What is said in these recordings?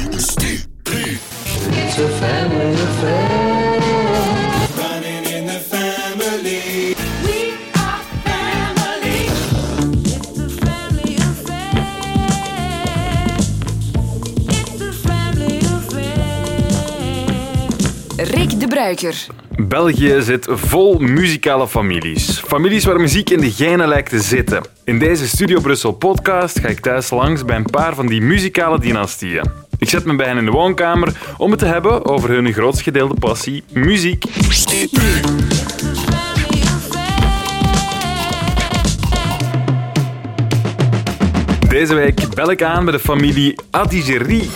It's a family affair. Running in the family. We are family. It's a family a. Rick de Bruiker. België zit vol muzikale families. Families waar muziek in de genen lijkt te zitten. In deze Studio Brussel podcast ga ik thuis langs bij een paar van die muzikale dynastieën. Ik zet me bij hen in de woonkamer om het te hebben over hun grootst gedeelde passie, muziek. Deze week bel ik aan bij de familie Adigéry.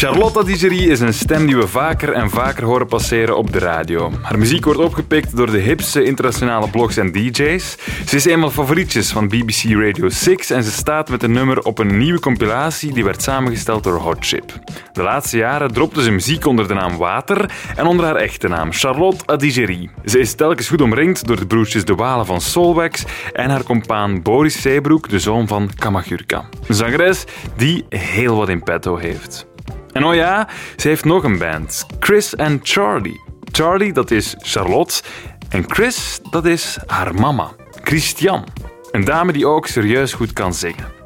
Charlotte Adigéry is een stem die we vaker en vaker horen passeren op de radio. Haar muziek wordt opgepikt door de hipste internationale blogs en DJ's. Ze is een van de favorietjes van BBC Radio 6 en ze staat met een nummer op een nieuwe compilatie die werd samengesteld door Hot Chip. De laatste jaren dropte ze muziek onder de naam Water en onder haar echte naam Charlotte Adigéry. Ze is telkens goed omringd door de broertjes De Walen van Solwax en haar compaan Boris Zeebroek, de zoon van Kamagurka. Een zangeres die heel wat in petto heeft. En oh ja, ze heeft nog een band. Chris en Charlie. Charlie, dat is Charlotte. En Chris, dat is haar mama. Christian. Een dame die ook serieus goed kan zingen.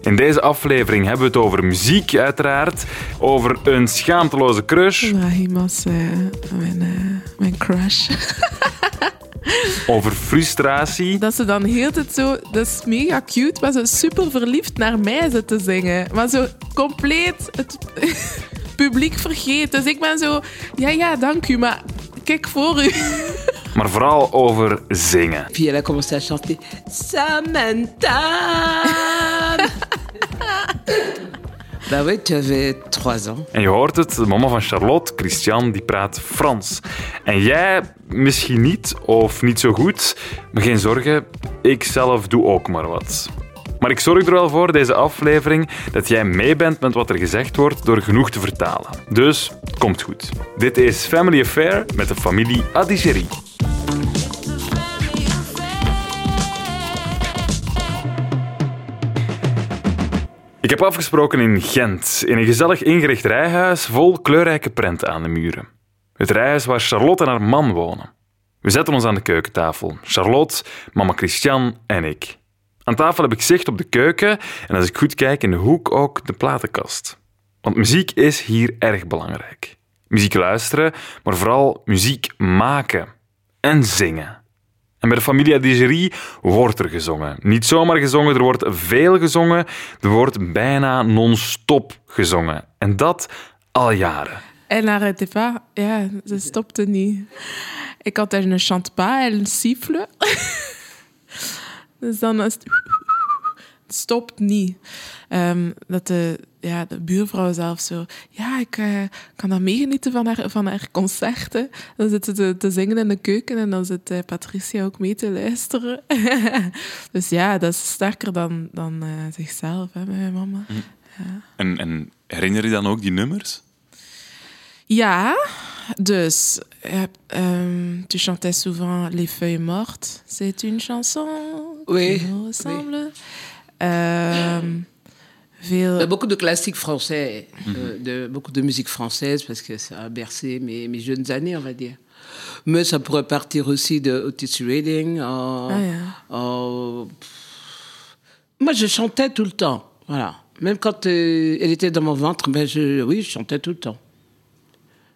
In deze aflevering hebben we het over muziek, uiteraard. Over een schaamteloze crush. Ibrahim was eh, mijn, eh, mijn crush. Over frustratie. Dat ze dan heel de tijd zo... Dat is mega cute, maar zo super verliefd naar mij zit te zingen. Maar zo compleet het publiek vergeet. Dus ik ben zo... Ja, ja, dank u, maar kijk voor u. Maar vooral over zingen. Puis elle a commencé à chanter Samantha. Bah oui, tu ans. En je hoort het, de mama van Charlotte, Christian, die praat Frans. En jij misschien niet, of niet zo goed. Maar geen zorgen, ik zelf doe ook maar wat. Maar ik zorg er wel voor, deze aflevering, dat jij mee bent met wat er gezegd wordt door genoeg te vertalen. Dus, komt goed. Dit is Family Affair met de familie Adigéry. Heb afgesproken in Gent, in een gezellig ingericht rijhuis vol kleurrijke prenten aan de muren. Het rijhuis waar Charlotte en haar man wonen. We zetten ons aan de keukentafel. Charlotte, mama Christian en ik. Aan tafel heb ik zicht op de keuken en als ik goed kijk in de hoek ook de platenkast. Want muziek is hier erg belangrijk. Muziek luisteren, maar vooral muziek maken en zingen. En bij de familie Adigéry wordt er gezongen. Niet zomaar gezongen, er wordt veel gezongen. Er wordt bijna non-stop gezongen. En dat al jaren. Elle n'arrêtait pas. Ja, ze stopte niet. Et quand elle ne chante pas, elle siffle. dus dan is het stopt niet. Ehm, dat de, ja, de buurvrouw zelf zo... Ja, ik eh, kan dan meegenieten van haar, van haar concerten. Dan zit ze te, te zingen in de keuken en dan zit eh, Patricia ook mee te luisteren. dus ja, dat is sterker dan, dan eh, zichzelf, hè, mijn mama. En, en herinner je dan ook die nummers? Ja, dus euh, tu chantais souvent Les Feuilles Mortes. C'est une chanson Oui, qui ressemble. Euh, veel- Il y a beaucoup de classiques français, euh, de, beaucoup de musique française, parce que ça a bercé mes, mes jeunes années, on va dire. Mais ça pourrait partir aussi de Otis Redding. en- Ah, en- Moi, je chantais tout le temps. Voilà. Même quand euh, elle était dans mon ventre, ben je, oui, je chantais tout le temps.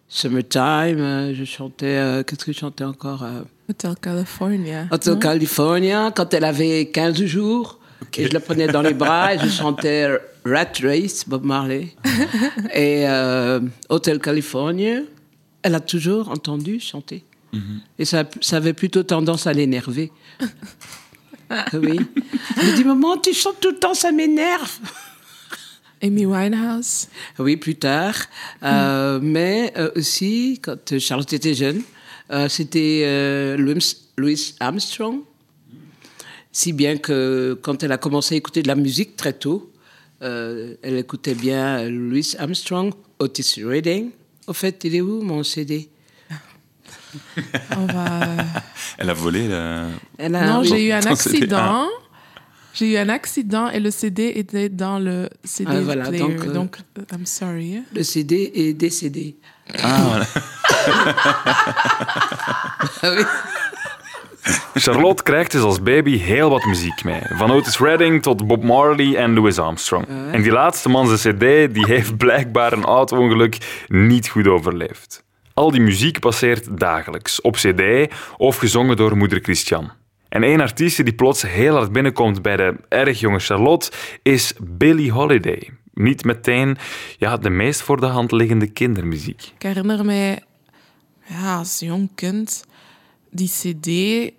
Summertime, euh, je chantais. euh, Qu'est-ce que je chantais encore euh, Hotel California. Hotel California, quand elle avait 15 jours. Et je la prenais dans les bras et je chantais Rat Race, Bob Marley. et euh, Hotel California, elle a toujours entendu chanter. Et ça, ça avait plutôt tendance à l'énerver. oui. Elle me dit, maman, tu chantes tout le temps, ça m'énerve. Amy Winehouse. Oui, plus tard. Euh, mais euh, aussi, quand Charlotte était jeune, euh, c'était Louis, Louis Armstrong. Si bien que quand elle a commencé à écouter de la musique très tôt, euh, elle écoutait bien Louis Armstrong, Otis Redding. Au fait, il est où mon CD On va... Elle a volé la... Elle a- non, j'ai eu un accident. J'ai eu un accident et le CD était dans le CD Ah, voilà, player. donc, Donc, euh, I'm sorry. Le CD est décédé. Ah, voilà. Ah oui. Charlotte krijgt dus als baby heel wat muziek mee. Van Otis Redding tot Bob Marley en Louis Armstrong. En die laatste man zijn cd die heeft blijkbaar een auto-ongeluk niet goed overleefd. Al die muziek passeert dagelijks, op cd of gezongen door moeder Christian. En één artiest die plots heel hard binnenkomt bij de erg jonge Charlotte is Billie Holiday. Niet meteen ja, de meest voor de hand liggende kindermuziek. Ik herinner mij, ja, als jong kind, die cd,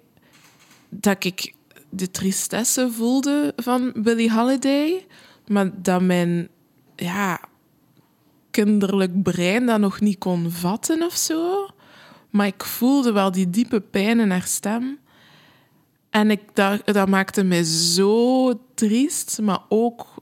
dat ik de tristesse voelde van Billie Holiday, maar dat mijn ja, kinderlijk brein dat nog niet kon vatten of zo. Maar ik voelde wel die diepe pijn in haar stem. En ik, dat, dat maakte mij zo triest, maar ook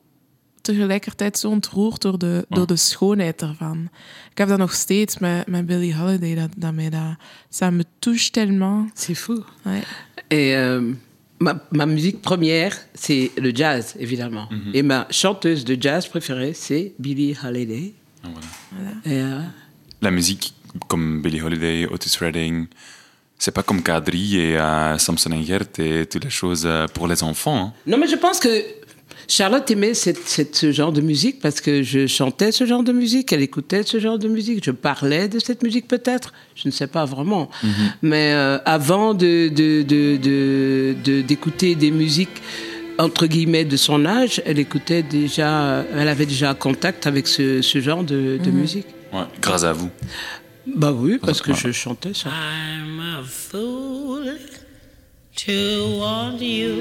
tegelijkertijd zo ontroerd door de, door de schoonheid ervan. Ik heb dat nog steeds met, met Billie Holiday, dat, dat mij dat... Ça me touche tellement. C'est fou. Ouais. Et euh, ma, ma musique première, c'est le jazz, évidemment. Et ma chanteuse de jazz préférée, c'est Billie Holiday. Ah, voilà. Et, euh, La musique comme Billie Holiday, Otis Redding, c'est pas comme Kadri et euh, Samson et Gert et toutes les choses euh, pour les enfants. hein. Non, mais je pense que Charlotte aimait cette- cette- ce genre de musique parce que je chantais ce genre de musique, elle écoutait ce genre de musique, je parlais de cette musique peut-être, je ne sais pas vraiment. Mais euh, avant de, de- de- de- de- d'écouter des musiques entre guillemets de son âge, elle écoutait déjà, elle avait déjà contact avec ce, ce genre de, de musique. Ouais, grâce à vous. Bah oui, parce que je chantais ça. I'm a fool to want you.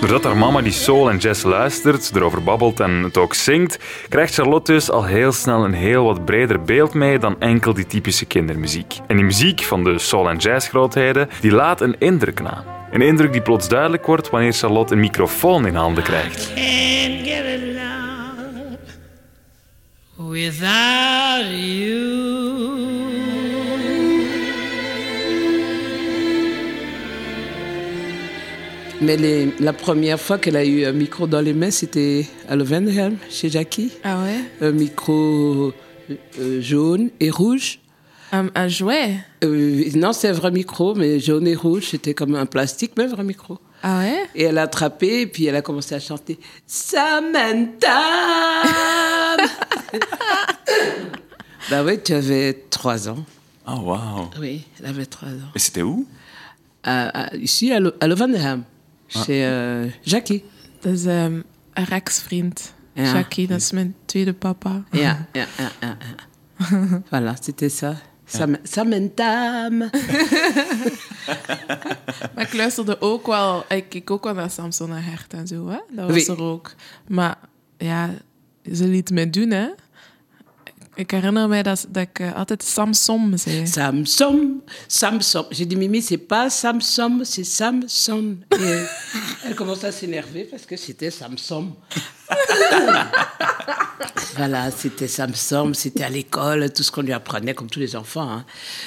Doordat haar mama die soul en jazz luistert, erover babbelt en het ook zingt, krijgt Charlotte dus al heel snel een heel wat breder beeld mee dan enkel die typische kindermuziek. En die muziek van de soul- en jazzgrootheden, die laat een indruk na. Een indruk die plots duidelijk wordt wanneer Charlotte een microfoon in handen krijgt. Without you. Mais les- la première fois qu'elle a eu un micro dans les mains, c'était à Lovenhelm, chez Jackie. Ah ouais? Un micro euh, jaune et rouge. Un, un jouet? Euh, non, c'est un vrai micro, mais jaune et rouge, c'était comme un plastique, mais un vrai micro. Ah ouais? Et elle a attrapé, et puis elle a commencé à chanter Samantha Bah oui, tu avais trois ans. Ah, wow. Oui, elle avait trois ans. Et c'était où? À- à- ici, à, Lo- à Lovenhelm, chez euh, Jackie. Dat is ehm, een Rex-vriend. Ja. Jackie, dat is mijn tweede papa. Ja, ja, ja, ja, ja. Voilà, c'était ça. Sam Samantha. Maar ik luisterde ook wel... Ik keek ook wel naar Samson en Hert en zo, hè. Dat was Oui. er ook. Maar ja, ze liet mij doen, hè. Ik herinner mij dat, dat ik eh, altijd Samson zei. Samson, Samson. J'ai dit, Mimi, c'est pas Samson, c'est Samson. Et elle commence à s'énerver parce que c'était Samson. voilà, c'était Samson, c'était à l'école, tout ce qu'on lui apprenait, comme tous les enfants. hein.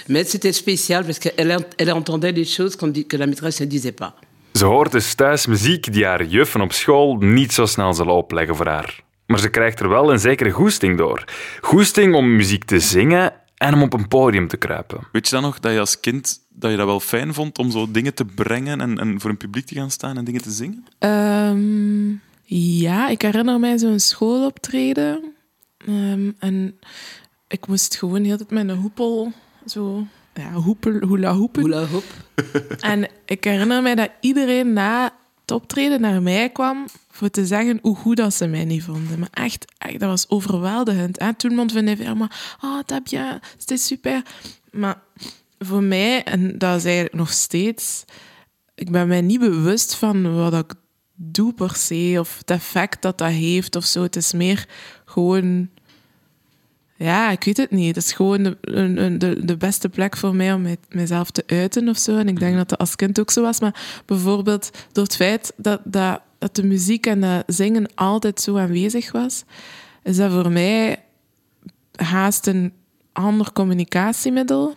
Mais c'était spécial parce qu'elle elle entendait des choses qu'on dit, que la maîtresse ne disait pas. Ze hoort dus thuis muziek die haar juffen op school niet zo snel zullen opleggen voor haar. Maar ze krijgt er wel een zekere goesting door. Goesting om muziek te zingen en om op een podium te kruipen. Weet je dan nog dat je als kind dat je dat wel fijn vond om zo dingen te brengen en, en voor een publiek te gaan staan en dingen te zingen? Ehm, ja, ik herinner mij zo'n schooloptreden. Ehm, en ik moest gewoon heel de tijd met een hoepel zo... Ja, hoepel, hula hoepen. Hula hoop. En ik herinner mij dat iedereen na het optreden naar mij kwam voor te zeggen hoe goed dat ze mij niet vonden. Maar echt, echt dat was overweldigend. Hè? Tout le monde venait vers moi. Oh, t'as bien, c'était super. Maar voor mij, en dat is eigenlijk nog steeds... Ik ben mij niet bewust van wat ik doe per se, of het effect dat dat heeft of zo. Het is meer gewoon... Ja, ik weet het niet. Het is gewoon de, de, de beste plek voor mij om mij, mijzelf te uiten of zo. En ik denk dat dat als kind ook zo was. Maar bijvoorbeeld door het feit dat, dat, dat de muziek en dat zingen altijd zo aanwezig was, is dat voor mij haast een ander communicatiemiddel.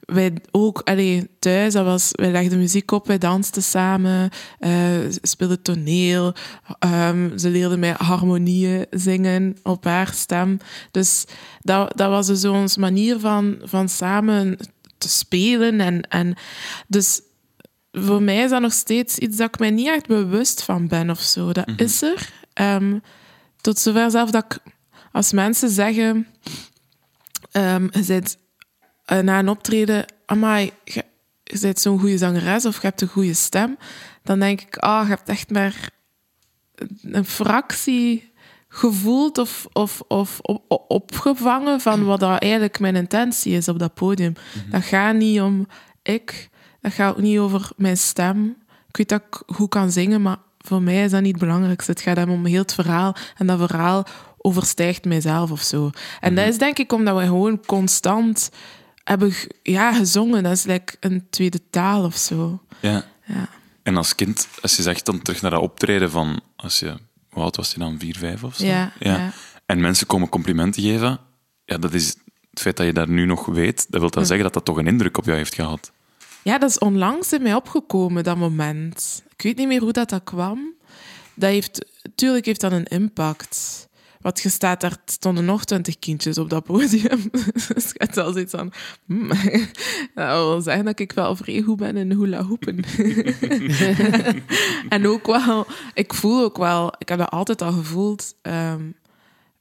Wij ook, allee, thuis, dat was, wij legden muziek op, wij dansten samen, ze speelden toneel, ehm, ze leerden mij harmonieën zingen op haar stem. Dus dat, dat was dus onze manier van, van samen te spelen. En, en dus voor mij is dat nog steeds iets dat ik mij niet echt bewust van ben of zo. Dat is er. Ehm, tot zover zelf dat ik, als mensen zeggen, ehm, je bent eh, na een optreden, amai, je, je bent zo'n goede zangeres of je hebt een goede stem, dan denk ik, ah, je hebt echt maar een fractie gevoeld of, of, of op- op- opgevangen van wat dat eigenlijk mijn intentie is op dat podium. Dat gaat niet om ik, dat gaat ook niet over mijn stem. Ik weet dat ik goed kan zingen, maar voor mij is dat niet het belangrijkste. Het gaat hem om heel het verhaal en dat verhaal overstijgt mijzelf of zo. En dat is denk ik omdat we gewoon constant hebben ja, gezongen. Dat is like een tweede taal of zo. Ja. Ja. En als kind, als je zegt dan terug naar dat optreden van, als je, hoe oud was je dan, vier, vijf of zo? Ja, ja. En mensen komen complimenten geven, ja, dat is het feit dat je daar nu nog weet, dat wil dan zeggen dat dat toch een indruk op jou heeft gehad. Ja, dat is onlangs in mij opgekomen, dat moment. Ik weet niet meer hoe dat, dat kwam. Dat heeft, tuurlijk heeft dat een impact. Want je staat daar, stonden nog twintig kindjes op dat podium. dus je hebt al zoiets van... hmm, dat wil zeggen dat ik wel vrij ben in hula hoepen. en ook wel... Ik voel ook wel... Ik heb dat altijd al gevoeld... ehm,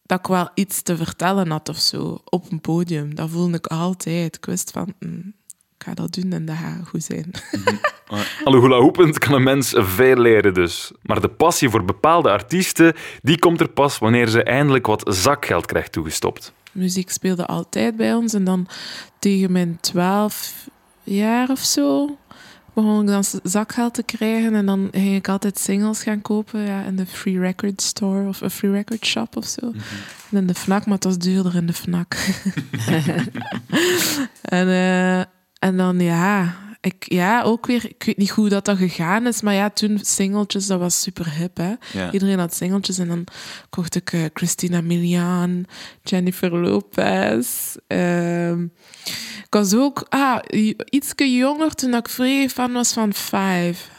dat ik wel iets te vertellen had of zo op een podium. Dat voelde ik altijd. Ik wist van... hmm, ik ga dat doen en dat gaat goed zijn. Alle hula hoepend kan een mens veel leren dus. Maar de passie voor bepaalde artiesten, die komt er pas wanneer ze eindelijk wat zakgeld krijgt toegestopt. muziek speelde altijd bij ons. En dan tegen mijn twaalf jaar of zo begon ik dan zakgeld te krijgen. En dan ging ik altijd singles gaan kopen ja, in de Free Record Store of een Free Record Shop of zo. En in de FNAC, maar het was duurder in de FNAC. en, eh, en dan ja... Ik, ja, ook weer, ik weet niet hoe dat, dat gegaan is, maar ja, toen singeltjes, dat was super hip, hè. Ja. Iedereen had singeltjes en dan kocht ik eh, Christina Milian, Jennifer Lopez. ehm. ik was ook ah, iets jonger toen ik vrij fan was van Five.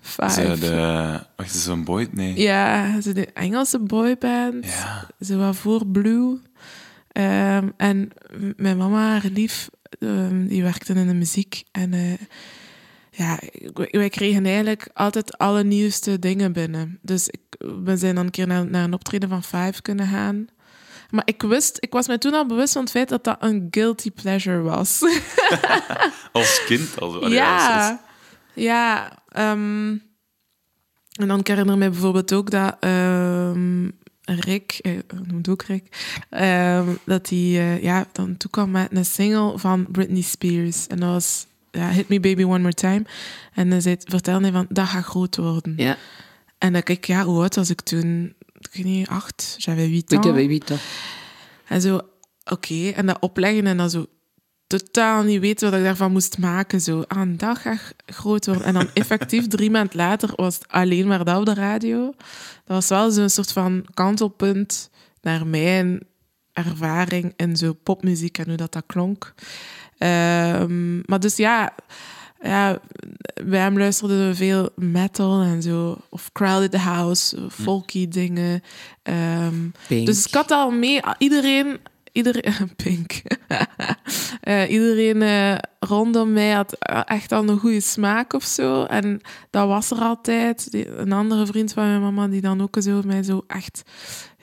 Five. Ze de, wacht, is zo'n boy? Nee. Ja, zo de Engelse boyband. Ja. Zo wat voor Blue. Ehm, en mijn mama, haar lief, ehm, die werkte in de muziek. En eh, ja, wij kregen eigenlijk altijd alle nieuwste dingen binnen. Dus ik, we zijn dan een keer naar, naar een optreden van Five kunnen gaan. Maar ik wist, ik was me toen al bewust van het feit dat dat een guilty pleasure was. Als kind al. Ja, als- ja. ehm, en dan herinner ik me bijvoorbeeld ook dat ehm, Rick, eh, noemt ook Rick, ehm, dat hij eh, ja, dan toekwam met een single van Britney Spears. En dat was ja, Hit Me Baby One More Time. En hij zei, vertelde hij van, dat gaat groot worden. Ja, En dat ik, ja, hoe oud was ik toen? Ik weet niet, acht, j'avais huit ik ans. heb huit ans. En zo, oké, en dat opleggen en dan zo totaal niet weten wat ik daarvan moest maken. Zo, aan dag groot worden. En dan effectief drie maanden later was het alleen maar dat op de radio. Dat was wel zo'n soort van kantelpunt naar mijn ervaring in zo popmuziek en hoe dat, dat klonk. Ehm, maar dus ja, ja, bij hem luisterden we veel metal en zo. Of Crowded House, folky dingen. Ehm, dus ik had al mee, iedereen, iedereen, pink. Eh, iedereen eh, rondom mij had eh, echt al een goede smaak of zo. En dat was er altijd. Die- een andere vriend van mijn mama, die dan ook zo mij zo echt,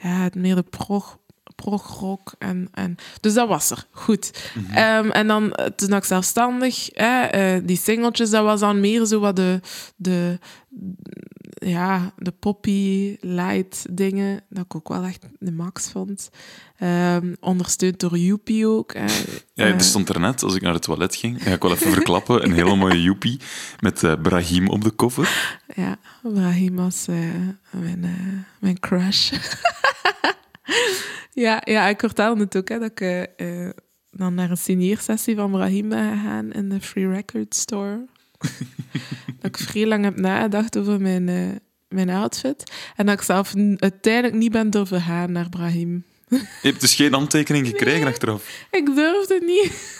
ja, het meer de prog, progrock en, en dus dat was er goed Ehm, en dan eh, toen ik zelfstandig eh, die singeltjes dat was dan meer zo wat de, de ja, de poppy light dingen, dat ik ook wel echt de max vond. Ehm, ondersteund door Joepie ook. hè. Ja, Eh, er stond er net, als ik naar het toilet ging, ga ik wel even verklappen, een hele mooie joepie met eh, Brahim op de koffer. Ja, Brahim was eh, mijn, eh, mijn crush. ja, ja, ik vertelde het ook, hè, dat ik eh, eh, dan naar een signeersessie van Brahim ben gegaan in de Free Record Store. Dat ik vrij lang heb nagedacht over mijn, eh, mijn outfit. En dat ik zelf uiteindelijk niet ben durven gaan naar Brahim. Je hebt dus geen handtekening gekregen achteraf. Ik durfde niet.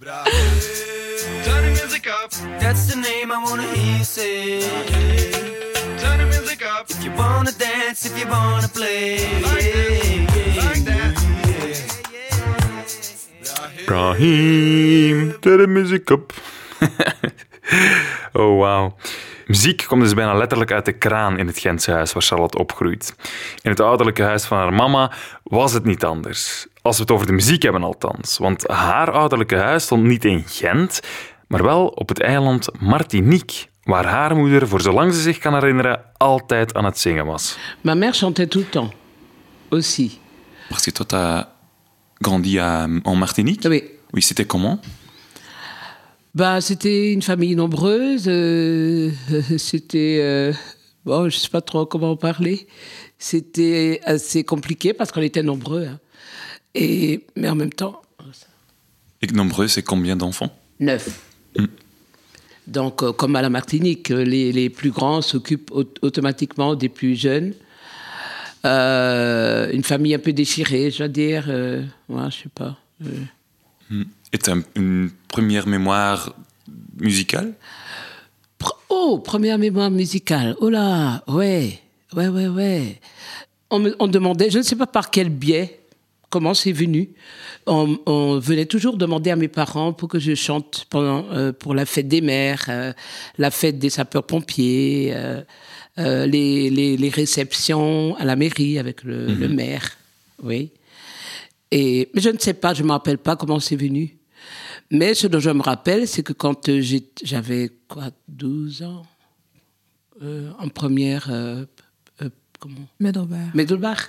Turn the music up. That's the name I wanna hear you say. Turn the music up. If you wanna dance, if you wanna play. Like that. Like that. Brahim, turn the music up. oh, wauw. Muziek komt dus bijna letterlijk uit de kraan in het Gentse huis waar Charlotte opgroeit. In het ouderlijke huis van haar mama was het niet anders. Als we het over de muziek hebben althans. Want haar ouderlijke huis stond niet in Gent, maar wel op het eiland Martinique, waar haar moeder, voor zolang ze zich kan herinneren, altijd aan het zingen was. Ma mère chantait tout le temps, aussi. Parce que toi, t'as grandi à, en Martinique Oui. Oui, c'était comment Bah, c'était une famille nombreuse. euh, c'était. euh, bon, je sais pas trop comment en parler. C'était assez compliqué parce qu'on était nombreux. hein. Et, mais en même temps, Et nombreux, c'est combien d'enfants? Neuf. Donc, euh, comme à la Martinique, les, les plus grands s'occupent au- automatiquement des plus jeunes. Une famille un peu déchirée, je dois dire. euh, ouais, je sais pas. euh. Et t'as une première mémoire musicale? Oh, première mémoire musicale. Oh là, ouais, ouais, ouais, ouais. On me on demandait, je ne sais pas par quel biais, comment c'est venu. On, on venait toujours demander à mes parents pour que je chante pendant, euh, pour la fête des mères, euh, la fête des sapeurs-pompiers, euh, les, les, les réceptions à la mairie avec le, le maire. Oui. Et, mais je ne sais pas, je ne me rappelle pas comment c'est venu. Mais ce dont je me rappelle, c'est que quand euh, j'avais quoi, 12 ans, euh, en première, euh, euh, comment? Middelbaar. Middelbach,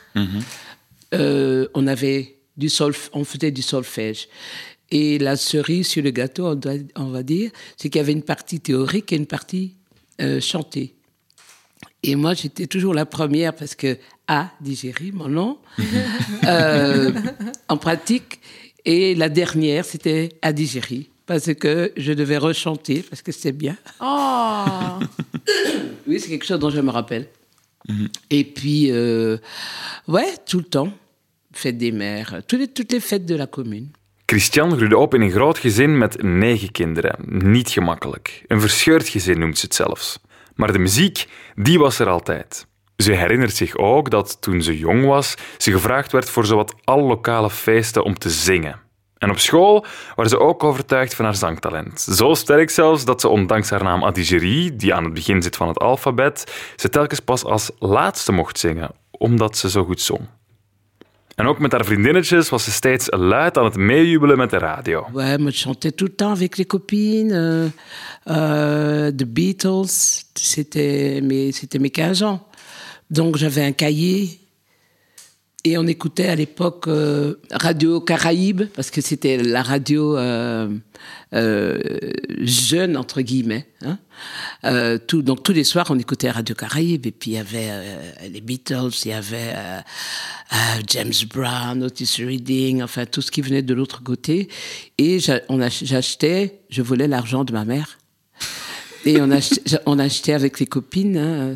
euh, on avait du solf, on faisait du solfège. Et la cerise sur le gâteau, on, doit- on va dire, c'est qu'il y avait une partie théorique et une partie euh, chantée. Et moi, j'étais toujours la première parce que A, digérie, mon nom, euh, en pratique. Et la dernière, c'était A, digérie, parce que je devais rechanter, parce que c'était bien. Oh. Oui, c'est quelque chose dont je me rappelle. Et puis, euh, ouais, tout le temps. Fête des mères, toutes les, toutes les fêtes de la commune. Christian groeide op in een groot gezin met negen kinderen. Niet gemakkelijk. Een verscheurd gezin noemt ze het zelfs. Maar de muziek, die was er altijd. Ze herinnert zich ook dat toen ze jong was, ze gevraagd werd voor zowat alle lokale feesten om te zingen. En op school waren ze ook overtuigd van haar zangtalent. Zo sterk zelfs dat ze ondanks haar naam Adigérie, die aan het begin zit van het alfabet, ze telkens pas als laatste mocht zingen, omdat ze zo goed zong. En ook met haar vriendinnetjes was ze steeds luid aan het meejubelen met de radio. Moi, je chantais tout le temps avec les copines. euh, euh, The Beatles, c'était mes, mes 15 ans. Donc, j'avais un cahier. Et on écoutait à l'époque euh, Radio Caraïbe, parce que c'était la radio euh, euh, jeune, entre guillemets. hein. Donc tous les soirs, on écoutait Radio Caraïbe. Et puis il y avait les Beatles, il y avait James Brown, Otis Redding, enfin tout ce qui venait de l'autre côté. Et j'achetais, je volais l'argent de ma mère. Et on achetait, on achetait avec les copines hein,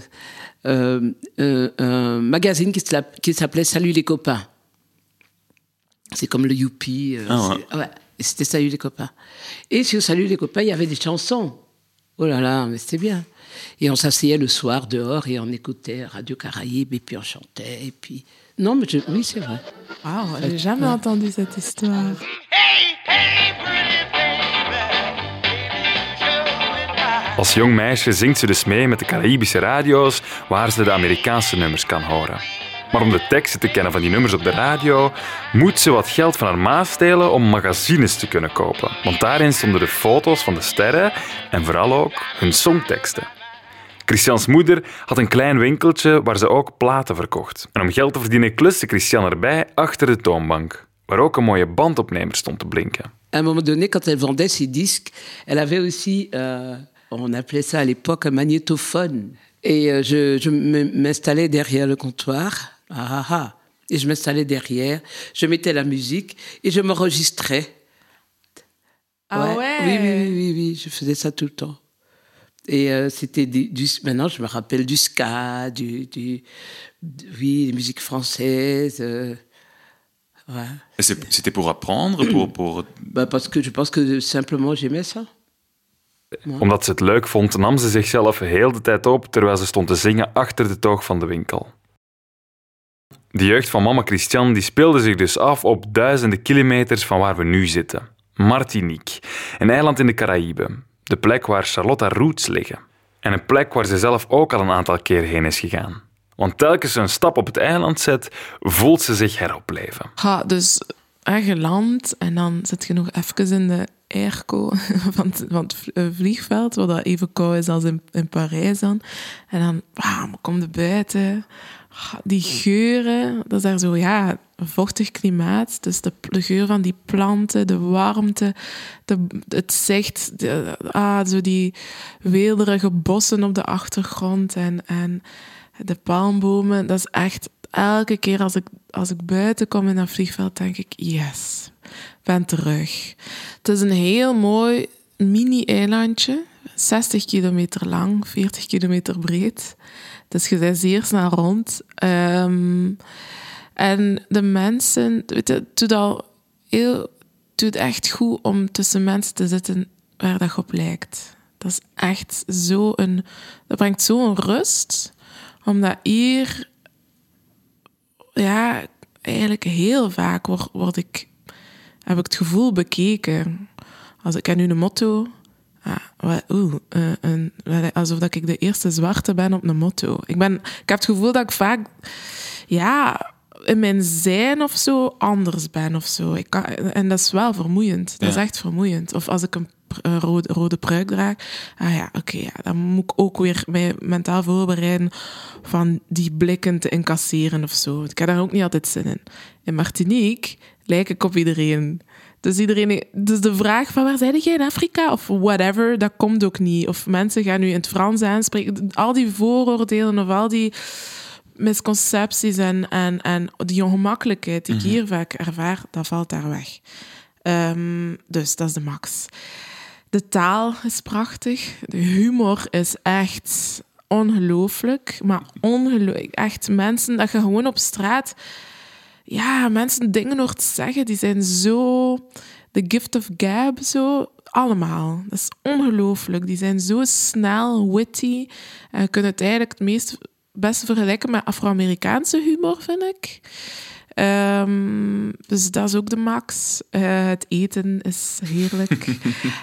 euh, euh, un magazine qui s'app- qui s'appelait Salut les copains. C'est comme le Youpi. euh, Ah ouais. c'est- ouais. Et C'était Salut les copains. Et sur Salut les copains, il y avait des chansons. Oh là là, mais c'était bien. Et on s'asseyait le soir dehors et on écoutait Radio Caraïbe et puis on chantait. Et puis... Non, mais je- oui, c'est vrai. Wow, j'ai jamais entendu cette histoire. Als jong meisje zingt ze dus mee met de Caribische radio's waar ze de Amerikaanse nummers kan horen. Maar om de teksten te kennen van die nummers op de radio, moet ze wat geld van haar ma stelen om magazines te kunnen kopen. Want daarin stonden de foto's van de sterren en vooral ook hun songteksten. Christians moeder had een klein winkeltje waar ze ook platen verkocht. En om geld te verdienen kluste Christian erbij achter de toonbank, waar ook een mooie bandopnemer stond te blinken. À un moment donné, quand elle vendait ses disques, elle avait aussi, euh, on appelait ça à l'époque un magnétophone. Et euh, je, m'installais derrière le comptoir. Ah, ah, ah. Et je m'installais derrière, je mettais la musique et je m'enregistrais. Ah ouais? Oui, oui, oui, oui, oui, je faisais ça tout le temps. Et euh, c'était du, du- Maintenant, je me rappelle du ska, du. du, du- oui, des musiques françaises. euh, ouais. C'était pour apprendre, pour, pour... Bah, parce que je pense que simplement j'aimais ça. Omdat ze het leuk vond, nam ze zichzelf heel de tijd op terwijl ze stond te zingen achter de toog van de winkel. De jeugd van mama Christian die speelde zich dus af op duizenden kilometers van waar we nu zitten. Martinique, een eiland in de Caraïben. De plek waar Charlotte roots liggen. En een plek waar ze zelf ook al een aantal keer heen is gegaan. Want telkens ze een stap op het eiland zet, voelt ze zich heropleven. Ja, dus eh, geland en dan zit je nog even in de airco van het, van vliegveld, wat dat even koud is als in, in Parijs dan. En dan bam, kom je buiten. Die geuren, dat is daar zo, ja, vochtig klimaat. Dus de, de geur van die planten, de warmte, de, het zicht, de, ah, zo die weelderige bossen op de achtergrond en, en de palmbomen. Dat is echt elke keer als ik, als ik buiten kom in dat vliegveld, denk ik, yes, ben terug. Het is een heel mooi mini-eilandje, 60 kilometer lang, 40 kilometer breed. Dus je bent zeer snel rond. Ehm, en de mensen, het doet al heel, doet echt goed om tussen mensen te zitten waar dat op lijkt. Dat is echt zo een, dat brengt zo'n rust, omdat hier, ja, eigenlijk heel vaak word, word ik, heb ik het gevoel bekeken. Als ik heb nu een motto, ah, oeh, eh, een, alsof dat ik de eerste zwarte ben op een motto. Ik, ben, ik heb het gevoel dat ik vaak, ja, in mijn zijn of zo anders ben of zo. Ik kan, en dat is wel vermoeiend. Dat is echt vermoeiend. Of als ik een rode, rode pruik draag, ah ja, oké, ja, dan moet ik ook weer mij mentaal voorbereiden van die blikken te incasseren of zo. Ik heb daar ook niet altijd zin in. In Martinique lijk ik op iedereen. Dus, iedereen, dus de vraag van waar zijn jij in Afrika of whatever, dat komt ook niet. Of mensen gaan nu in het Frans aanspreken. Al die vooroordelen of al die misconcepties en, en, en die ongemakkelijkheid die ik hier vaak ervaar, dat valt daar weg. Ehm, dus dat is de max. De taal is prachtig. De humor is echt ongelooflijk. Maar ongelooflijk. Echt mensen dat je gewoon op straat... Ja, mensen dingen hoort zeggen, die zijn zo... The gift of gab, zo. Allemaal. Dat is ongelooflijk. Die zijn zo snel, witty. En je kunt het eigenlijk het meest best vergelijken met Afro-Amerikaanse humor, vind ik. Ehm, dus dat is ook de max. Eh, het eten is heerlijk.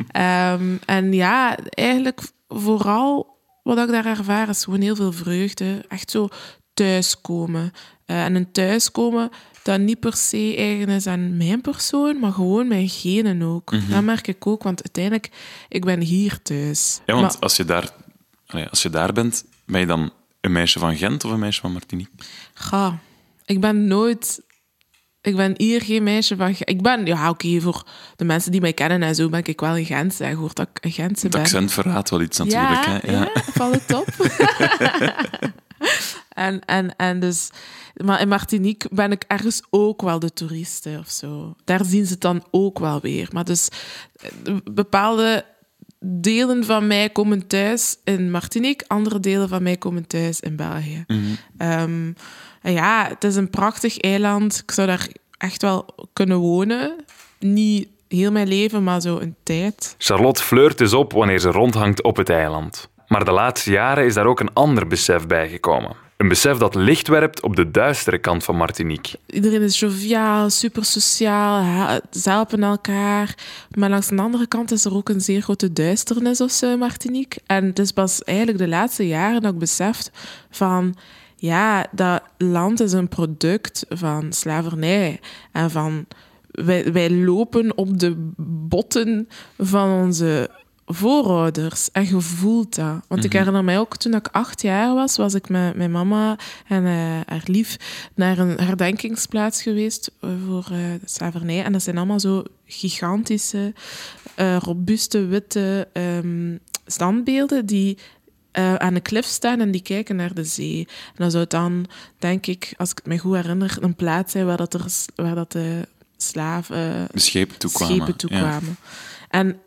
Ehm, en ja, eigenlijk vooral wat ik daar ervaar is gewoon heel veel vreugde. Echt zo thuiskomen. Eh, en een thuiskomen dat niet per se eigen is aan mijn persoon, maar gewoon mijn genen ook. Dat merk ik ook, want uiteindelijk, ik ben hier thuis. Ja, want Maar- als, je daar, als je daar bent, ben je dan een meisje van Gent of een meisje van Martinique? Ga. Ik ben nooit... Ik ben hier geen meisje van... Ik ben... Ja, oké, voor de mensen die mij kennen en zo ben ik wel een Gentse. Je hoort dat ik een Gentse Het ben. accent verraadt wel iets natuurlijk. ja, hè? ja. valt het op? en, en, en dus... Maar in Martinique ben ik ergens ook wel de toeriste of zo. Daar zien ze het dan ook wel weer. Maar dus eh, bepaalde delen van mij komen thuis in Martinique, andere delen van mij komen thuis in België. En ja, het is een prachtig eiland. Ik zou daar echt wel kunnen wonen. Niet heel mijn leven, maar zo een tijd. Charlotte flirt dus op wanneer ze rondhangt op het eiland. Maar de laatste jaren is daar ook een ander besef bijgekomen. Een besef dat licht werpt op de duistere kant van Martinique. Iedereen is joviaal, super sociaal, ze helpen elkaar. Maar langs de andere kant is er ook een zeer grote duisternis of zo in Martinique. En het is pas eigenlijk de laatste jaren dat ik beseft van... Ja, dat land is een product van slavernij. En van... Wij, wij lopen op de botten van onze voorouders. En je voelt dat. Want ik herinner mij ook, toen ik acht jaar was, was ik met mijn mama en eh, haar lief naar een herdenkingsplaats geweest eh, voor de slavernij. En dat zijn allemaal zo gigantische, robuuste, witte ehm, standbeelden die aan de klif staan en die kijken naar de zee. En dat zou dan, denk ik, als ik het me goed herinner, een plaats zijn waar, dat er, waar dat de slaven... Schepen toekwamen. schepen toekwamen. En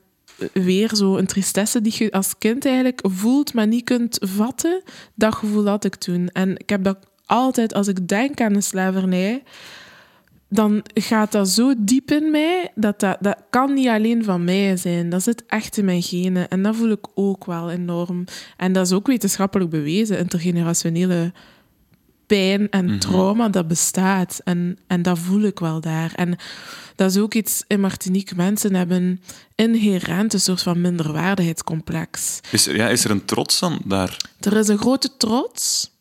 weer zo een tristesse die je als kind eigenlijk voelt, maar niet kunt vatten. Dat gevoel had ik toen. En ik heb dat altijd, als ik denk aan de slavernij, dan gaat dat zo diep in mij, dat, dat dat kan niet alleen van mij zijn. Dat zit echt in mijn genen. En dat voel ik ook wel enorm. En dat is ook wetenschappelijk bewezen, intergenerationele pijn en trauma, dat bestaat. En, en dat voel ik wel daar. En dat is ook iets in Martinique. Mensen hebben inherent een soort van minderwaardigheidscomplex. Is er, ja, is er een trots dan daar? Er is een grote trots.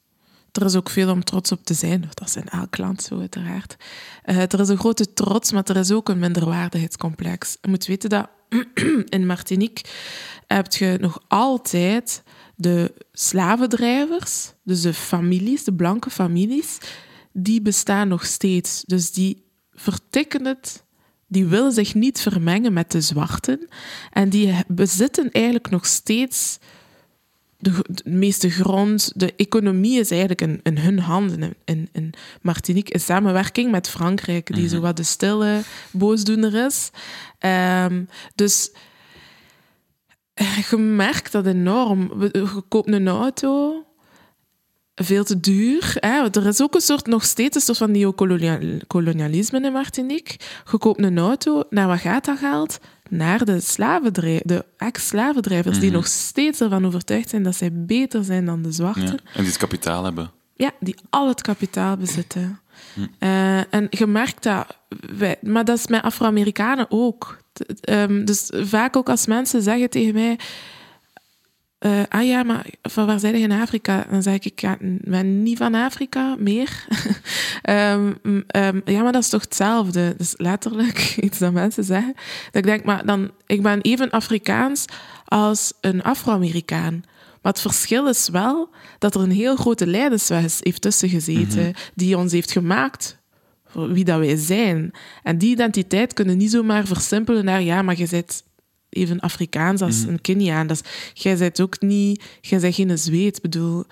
Er is ook veel om trots op te zijn. Dat is in elk land zo, uiteraard. Eh, er is een grote trots, maar er is ook een minderwaardigheidscomplex. Je moet weten dat in Martinique heb je nog altijd de slavendrijvers, dus de families, de blanke families, die bestaan nog steeds. Dus die vertikken het, die willen zich niet vermengen met de zwarten. En die bezitten eigenlijk nog steeds de, de meeste grond, de economie is eigenlijk in, in hun handen. In, in Martinique in samenwerking met Frankrijk, die zo wat de stille boosdoener is. Ehm, dus je merkt dat enorm. Je koopt een auto, veel te duur. Hè? Er is ook een soort, nog steeds een soort van neocolonialisme in Martinique. Je koopt een auto, naar wat gaat dat geld? Naar de, slavendrij- de ex-slavendrijvers, die nog steeds ervan overtuigd zijn dat zij beter zijn dan de zwarten. Ja. En die het kapitaal hebben. Ja, die al het kapitaal bezitten. Eh, en je merkt dat, wij, maar dat is met Afro-Amerikanen ook. Ehm, dus vaak ook als mensen zeggen tegen mij: eh, Ah ja, maar van waar zijn je in Afrika? Dan zeg ik: Ik ja, ben niet van Afrika meer. Ehm, ehm, ja, maar dat is toch hetzelfde? Dus letterlijk iets dat mensen zeggen. Dat ik denk: Maar dan, ik ben even Afrikaans als een Afro-Amerikaan. Maar het verschil is wel dat er een heel grote lijdensweg is- heeft tussen gezeten, die ons heeft gemaakt wie dat wij zijn. En die identiteit kunnen niet zomaar versimpelen naar ja, maar je even Afrikaans als een Keniaan. Dat is, jij bent ook niet, jij bent geen Zweed. Ik bedoel,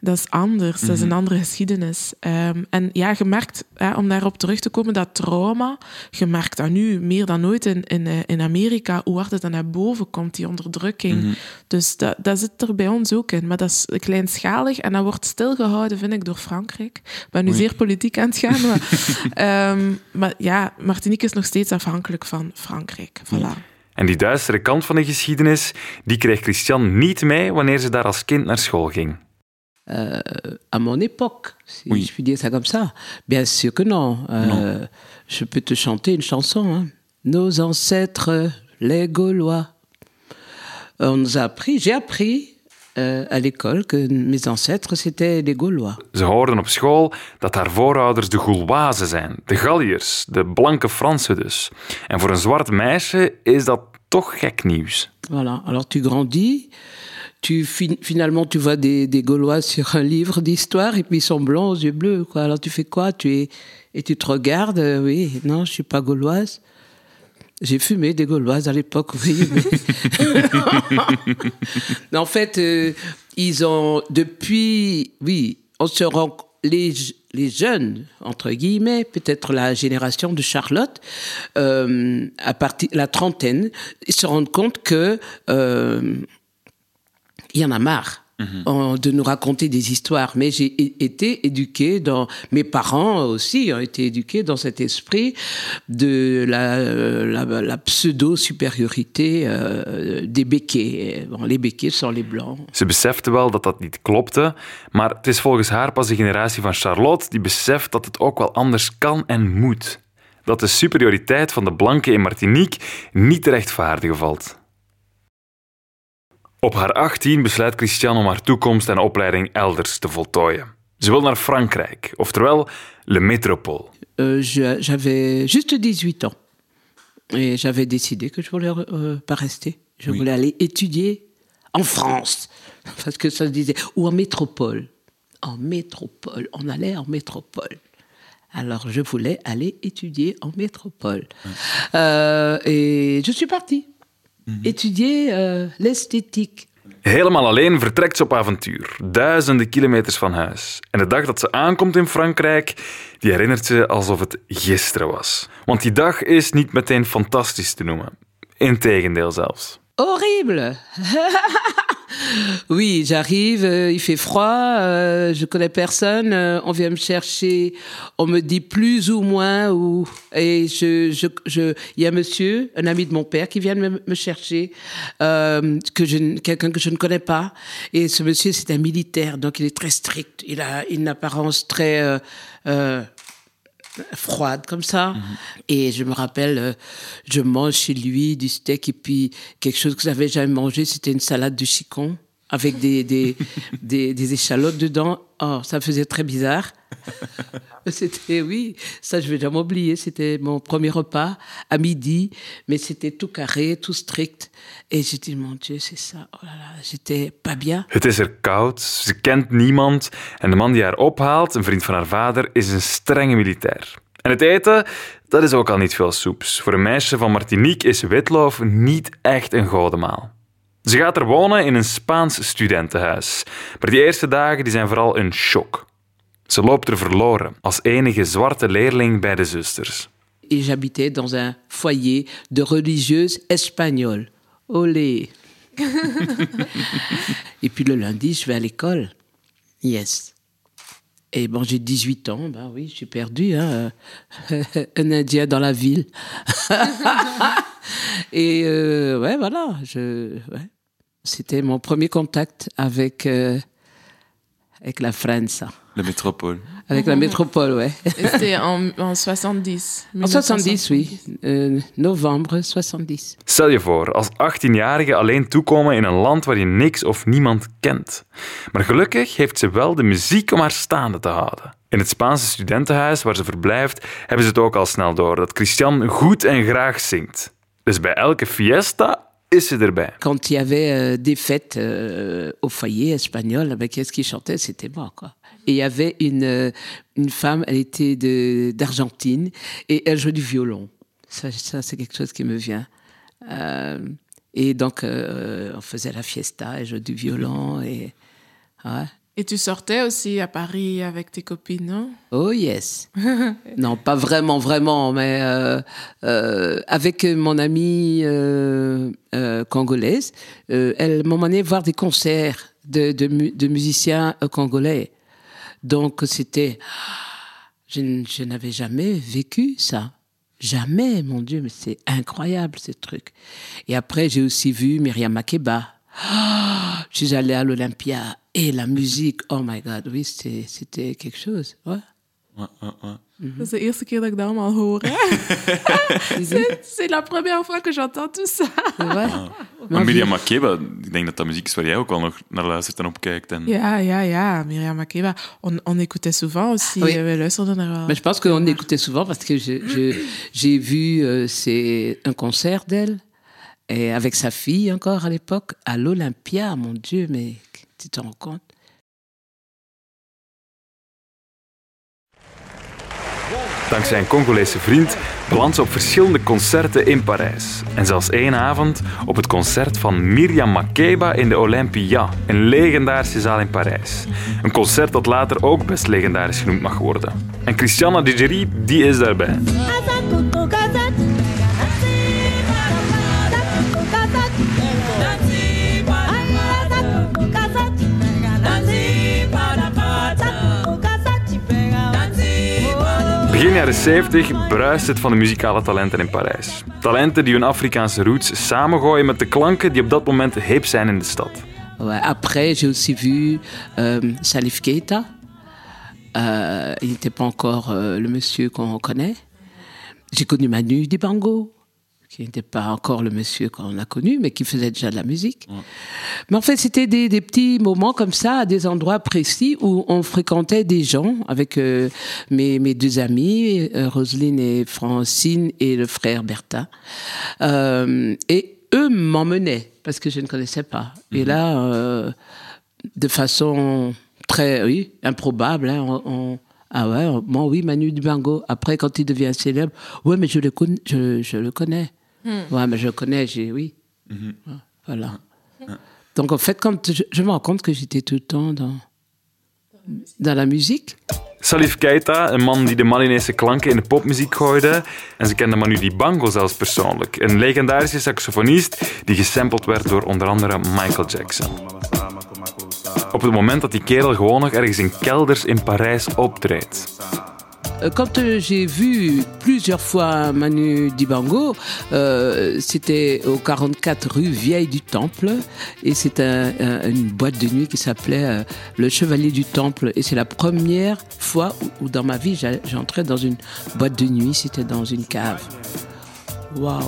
dat is anders. Dat is een andere geschiedenis. Ehm, en ja, je merkt, hè, om daarop terug te komen, dat trauma, je merkt dat nu meer dan ooit in, in, eh, in Amerika, hoe hard het dan naar boven komt, die onderdrukking. Dus dat, dat zit er bij ons ook in. Maar dat is kleinschalig en dat wordt stilgehouden, vind ik, door Frankrijk. Ik ben nu zeer politiek aan het gaan. Maar, ehm, maar ja, Martinique is nog steeds afhankelijk van Frankrijk. Voilà. En die duistere kant van de geschiedenis, die kreeg Christian niet mee wanneer ze daar als kind naar school ging. Euh, à mon époque, si Oui. je puis dire ça comme ça. Bien sûr que non. Euh, Je peux te chanter une chanson. hein. Nos ancêtres, les Gaulois. On nous a appris, j'ai appris euh, à l'école que mes ancêtres, c'était des Gaulois. Ze hoorden op school dat haar voorouders de Gauloises zijn, de Galliërs, de blanke Fransen dus. En voor een zwart meisje is dat toch gek nieuws. Voilà. Alors tu grandis, tu fin- finalement tu vois des, des Gaulois sur un livre d'histoire et puis ils sont blancs aux yeux bleus. Quoi. Alors tu fais quoi? Tu es, Et tu te regardes, euh, oui, non, je suis pas gauloise. J'ai fumé des gauloises à l'époque, oui. mais- en fait, euh, ils ont depuis, oui, on se rend les, les jeunes entre guillemets, peut-être la génération de Charlotte, euh, à partir la trentaine, ils se rendent compte que euh, il y en a marre. En- de nous raconter des histoires, mais j'ai été éduquée dans mes parents aussi ont été éduqués dans cet esprit de la, euh, la, la pseudo supériorité euh, des béquets. Bon, les béquets sont les blancs. Ze besefte wel dat dat niet klopte, maar het is volgens haar pas de generatie van Charlotte die beseft dat het ook wel anders kan en moet. Dat de superioriteit van de blanken in Martinique niet te rechtvaardigen valt. Op haar 18 besluit Christiane om haar toekomst en opleiding elders te voltooien. Ze wil naar Frankrijk, oftewel Le Métropole. Euh, je- J'avais juste 18 ans. Et j'avais décidé que je voulais euh, pas rester. Je Oui. voulais aller étudier en France. Parce que ça se disait. Ou en métropole. En métropole. On allait en métropole. Alors je voulais aller étudier en métropole. Euh, et je suis partie. Étudier euh, l'esthétique. Helemaal alleen vertrekt ze op avontuur, duizenden kilometers van huis. En de dag dat ze aankomt in Frankrijk, die herinnert ze alsof het gisteren was. Want die dag is niet meteen fantastisch te noemen. Integendeel zelfs. Horrible. oui, j'arrive, euh, il fait froid, euh, je connais personne, euh, on vient me chercher, on me dit plus ou moins où, et je, je, je, il y a un monsieur, un ami de mon père, qui vient me, me chercher, que quelqu'un que je ne connais pas, et ce monsieur c'est un militaire, donc il est très strict, il a une apparence très froide comme ça. Et je me rappelle, euh, je mange chez lui du steak et puis quelque chose que j'avais jamais mangé, c'était une salade de chicon avec des, des, des, des échalotes dedans. Oh, ça faisait très bizarre. C'était, oui, ça je vais jamais oublier. C'était mon premier repas à midi, mais c'était tout carré, tout strict. Et j'ai dit, mon Dieu, c'est ça. Oh là là, j'étais pas bien. Het is er koud, ze kent niemand en de man die haar ophaalt, een vriend van haar vader, is een strenge militair. En het eten, dat is ook al niet veel soeps. Voor een meisje van Martinique is witloof niet echt een godemaal. Ze gaat er wonen in een Spaans studentenhuis. Maar die eerste dagen die zijn vooral een shock. Ze loopt er verloren als enige zwarte leerling bij de zusters. et j'habitais dans un foyer de religieuses espagnoles. Olé Et puis le lundi, je vais à l'école. Yes. Et bon, j'ai 18 ans, ben oui, je suis perdu, hein. un Indien dans la ville. Et euh, ouais, voilà, je, ouais. c'était mon premier contact avec, euh, avec la France, La métropole. avec la métropole, ouais. Et C'était en, en 70. En 70, oui. Euh, novembre 70. Stel je voor, als 18-jarige alleen toekomen in een land waar je niks of niemand kent. Maar gelukkig heeft ze wel de muziek om haar staande te houden. In het Spaanse studentenhuis waar ze verblijft, hebben ze het ook al snel door dat Christian goed en graag zingt. Quand il y avait euh, des fêtes euh, au foyer espagnol, qu'est-ce qui chantait, c'était moi, quoi. Et il y avait une, euh, une femme, elle était d'Argentine, et elle jouait du violon. Ça, c'est quelque chose qui me vient. Et donc, on faisait la fiesta, elle jouait du violon, et... Et tu sortais aussi à Paris avec tes copines, non? Oh yes. non, pas vraiment, vraiment, mais euh, euh, avec mon amie euh, congolaise, elle m'a emmené voir des concerts de, de, mu- de musiciens congolais. Donc c'était, je, je n'avais jamais vécu ça. Jamais, mon Dieu, mais c'est incroyable ce truc. Et après, j'ai aussi vu Myriam Makeba. Ah, je suis allée à l'Olympia et la musique, oh my God, oui, c'était quelque chose. Ouais. Ouais, ouais, ouais. Dat is de eerste keer dat ik dat allemaal hoor. hè. C'est la première fois que j'entends tout ça. Ouais. Maar Miriam Makeba, ik denk dat dat muziek is waar jij ook wel nog naar luistert en opkijkt. En... Ja, ja, ja. Myriam Makeba. On, on écoutait souvent aussi. Oui. eh, We luisterden wel. Mais je pense qu'on écoutait souvent parce que j'ai vu euh, c'est un concert d'elle et avec sa fille encore à l'époque à l'Olympia. Mon Dieu, mais tu te rends compte Dankzij een Congolese vriend belandt ze op verschillende concerten in Parijs. En zelfs één avond op het concert van Miriam Makeba in de Olympia, een legendarische zaal in Parijs. Een concert dat later ook best legendarisch genoemd mag worden. En Christiana Digeri, die is daarbij. Begin jaren 70 bruist het van de muzikale talenten in Parijs. Talenten die hun Afrikaanse roots samengooien met de klanken die op dat moment hip zijn in de stad. Après, j'ai aussi vu euh, Salif Keita. Euh, il n'était pas encore euh, le monsieur qu'on connaît. J'ai connu Manu Dibango, qui n'était pas encore le monsieur qu'on a connu, mais qui faisait déjà de la musique. Mais en fait, c'était des, des petits moments comme ça, à des endroits précis où on fréquentait des gens avec euh, mes, mes deux amis, euh, Roselyne et Francine, et le frère Bertin. Euh, et eux m'emmenaient, parce que je ne connaissais pas. Et là, euh, de façon très, oui, improbable, hein, on, on- ah ouais, moi oui, Manu Dibango. Après, quand il devient célèbre, ouais, mais je le connais, je, je le connais. Ouais, mais je connais, j'ai, oui. Ouais, Voilà. Donc en fait, quand je, je me rends compte que j'étais tout le temps dans, dans la musique. Salif Keita, een man die de Malinese klanken in de popmuziek gooide. En ze kende Manu Dibango zelfs persoonlijk. Een legendarische saxofonist die gesampled werd door onder andere Michael Jackson. Op het moment dat die kerel gewoon nog ergens in kelders in Parijs optreedt. Euh, Quand euh, j'ai vu plusieurs fois Manu Dibango, euh, c'était au 44 rue Vieille du Temple et c'est un- un- une boîte de nuit qui s'appelait Le Chevalier du Temple et c'est la première fois où, dans ma vie j'entrais dans une boîte de nuit, c'était dans une cave. Waouh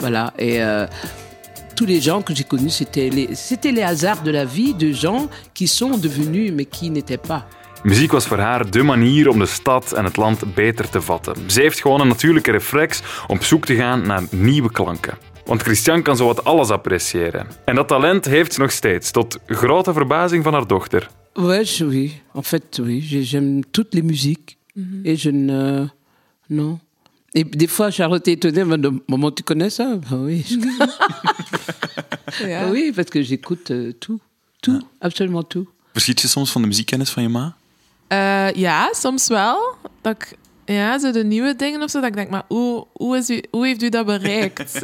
Voilà et tous les gens que j'ai connus, c'était les hasards de la vie de gens qui sont devenus mais qui n'étaient pas. Muziek was voor haar de manier om de stad en het land beter te vatten. Ze heeft gewoon een natuurlijke reflex om op zoek te gaan naar nieuwe klanken. Want Christian kan zowat alles appreciëren. En dat talent heeft ze nog steeds, tot grote verbazing van haar dochter. Ouais, je- oui. En fait, oui. j'ai- J'aime toutes les musiques. Et je ne. Non. Et des fois, Charlotte est étonnée. Demande, Maman, tu connais ça Ben oui. je- Ja. oui, parce que j'écoute euh, tout. Tout. Absolument tout. Verschiet je soms van de muziekkennis van je ma? Eh, ja, soms wel. Dat ik, ja, zo de nieuwe dingen of zo, dat ik denk, maar hoe, hoe, is u, hoe heeft u dat bereikt?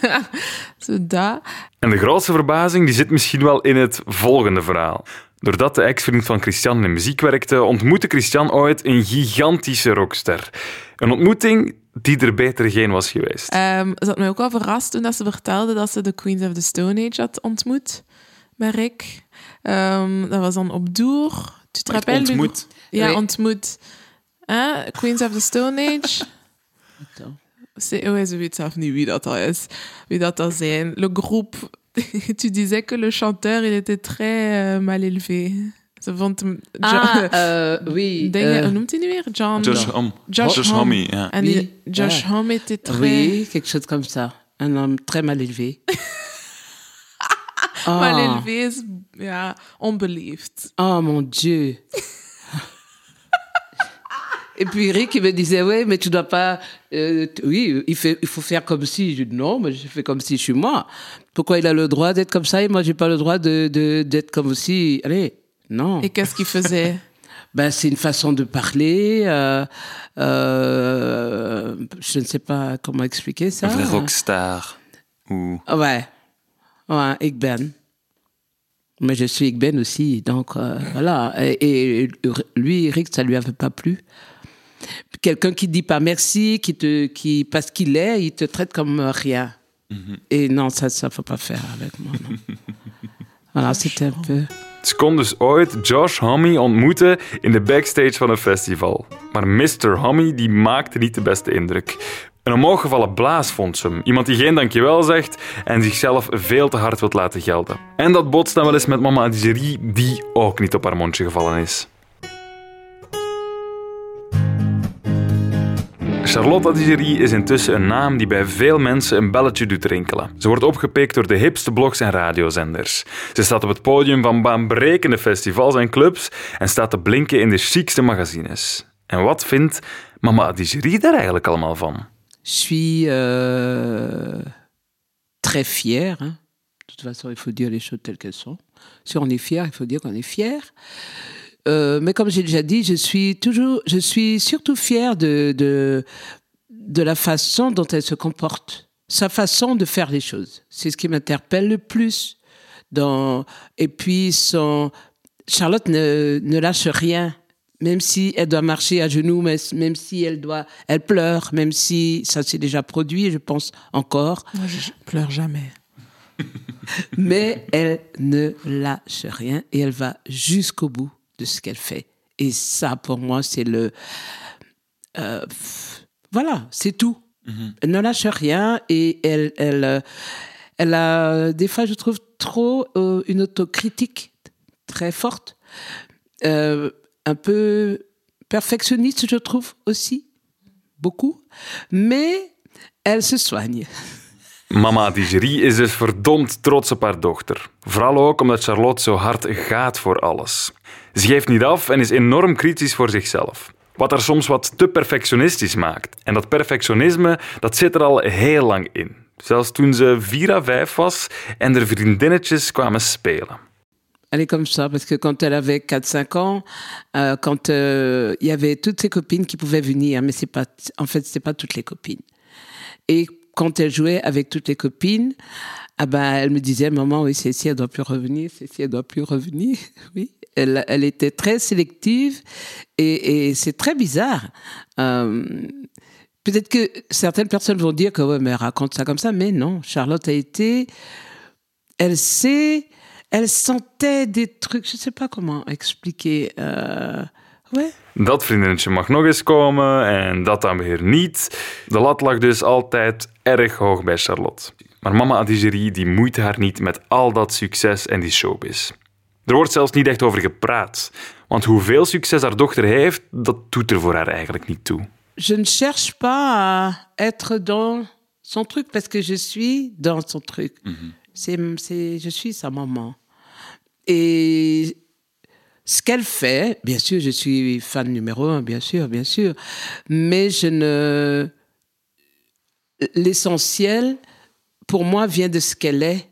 zo dat. En de grootste verbazing die zit misschien wel in het volgende verhaal. Doordat de ex-vriend van Christian in de muziek werkte, ontmoette Christian ooit een gigantische rockster. Een ontmoeting die er beter geen was geweest. Ehm, ze had mij ook wel verrast toen dat ze vertelde dat ze de Queens of the Stone Age had ontmoet met Rick. Ehm, dat was dan op Doer. Tu te rappelles, ontmoet? Ja, Oui. ontmoet. Hè? Queens of the Stone Age? C'est, ouais, je weet zelf niet wie dat al is. Wie dat al zijn. Le groupe. tu disais que le chanteur, il était très euh, mal élevé. Ze vond hem... Ah, euh, oui. dingen, euh, hoe noemt hij nu weer? John... Josh Homme. Josh Josh Homme. Homme, ja. En Oui. Josh Ja. Homme était très... oui, quelque chose comme ça. Un homme très mal élevé. Mal élevé is, ja, onbeleefd. Oh mon Dieu. Et puis Rick, il me disait, ouais, mais tu dois pas. euh, oui, il, fait, il faut faire comme si. Je dis, non, mais je fais comme si je suis moi. Pourquoi il a le droit d'être comme ça et moi, j'ai pas le droit de, de- d'être comme si. Allez, non. Et qu'est-ce qu'il faisait? Ben, c'est une façon de parler. euh, euh, je ne sais pas comment expliquer ça. Een vrai rockstar. Ou... Ouais. Ouais, ik ben. Mais je suis ik ben aussi, donc euh, voilà. Et, et lui, Eric, ça lui avait pas plu. Quelqu'un qui dit pas merci, qui te, qui parce qu'il est, il te traite comme rien. Et non, ça, ça faut pas faire avec moi. non. voilà, c'était un peu. Ze kon dus ooit Josh Homme ontmoeten in de backstage van een festival. Maar Mr. Homme die maakte niet de beste indruk. Een omhooggevallen blaas vond ze. Iemand die geen dankjewel zegt en zichzelf veel te hard wilt laten gelden. En dat botst dan wel eens met mama Adigerie, die ook niet op haar mondje gevallen is. Charlotte Adigerie is intussen een naam die bij veel mensen een belletje doet rinkelen. Ze wordt opgepikt door de hipste blogs en radiozenders. Ze staat op het podium van baanbrekende festivals en clubs en staat te blinken in de chicste magazines. En wat vindt mama Adigerie daar eigenlijk allemaal van? Je suis euh, très fier. hein. De toute façon, il faut dire les choses telles qu'elles sont. Si on est fier, il faut dire qu'on est fier. Euh, mais comme j'ai déjà dit, je suis toujours, je suis surtout fier de, de, de la façon dont elle se comporte, sa façon de faire les choses. C'est ce qui m'interpelle le plus. Dans, et puis son, Charlotte ne, ne lâche rien, même si elle doit marcher à genoux, même si elle doit, elle pleure, même si ça s'est déjà produit, je pense encore, Moi, je pleure jamais. mais elle ne lâche rien et elle va jusqu'au bout de ce qu'elle fait. Et ça, pour moi, c'est le, euh, voilà, c'est tout. Elle ne lâche rien et elle, elle, euh, elle a des fois, je trouve, trop euh, une autocritique très forte, Euh, un peu perfectionniste, je trouve aussi, beaucoup, mais elle se soigne. Mama Adigerie is dus verdomd trots op haar dochter. Vooral ook omdat Charlotte zo hard gaat voor alles. Ze geeft niet af en is enorm kritisch voor zichzelf. Wat haar soms wat te perfectionistisch maakt. En dat perfectionisme dat zit er al heel lang in. Zelfs toen ze 4 à 5 was en er vriendinnetjes kwamen spelen. Elle est comme ça, parce que quand elle avait 4-5 ans, euh, quand euh, il y avait toutes ses copines qui pouvaient venir, mais c'est pas, en fait, c'est pas toutes les copines. Et quand elle jouait avec toutes les copines, ah ben, elle me disait, maman, oui, Cécile, elle doit plus revenir, Cécile, elle doit plus revenir. Oui, elle, elle était très sélective et, et c'est très bizarre. Euh, Peut-être que certaines personnes vont dire que ouais, mais elle raconte ça comme ça, mais non. Charlotte a été, elle sait, elle sentait des trucs, je sais pas comment expliquer. Euh, ouais. Dat vriendinnetje mag nog eens komen en dat dan weer niet. De lat lag dus altijd erg hoog bij Charlotte. Maar mama Adigerie die moeite haar niet met al dat succes en die showbiz. Er wordt zelfs niet echt over gepraat. Want hoeveel succes haar dochter heeft, dat doet er voor haar eigenlijk niet toe. Je ne cherche pas à être dans son truc parce que je suis dans son truc. C'est, c'est, je suis sa maman. Et ce qu'elle fait, bien sûr, je suis fan numéro un, bien sûr, bien sûr, mais je ne. L'essentiel, pour moi, vient de ce qu'elle est.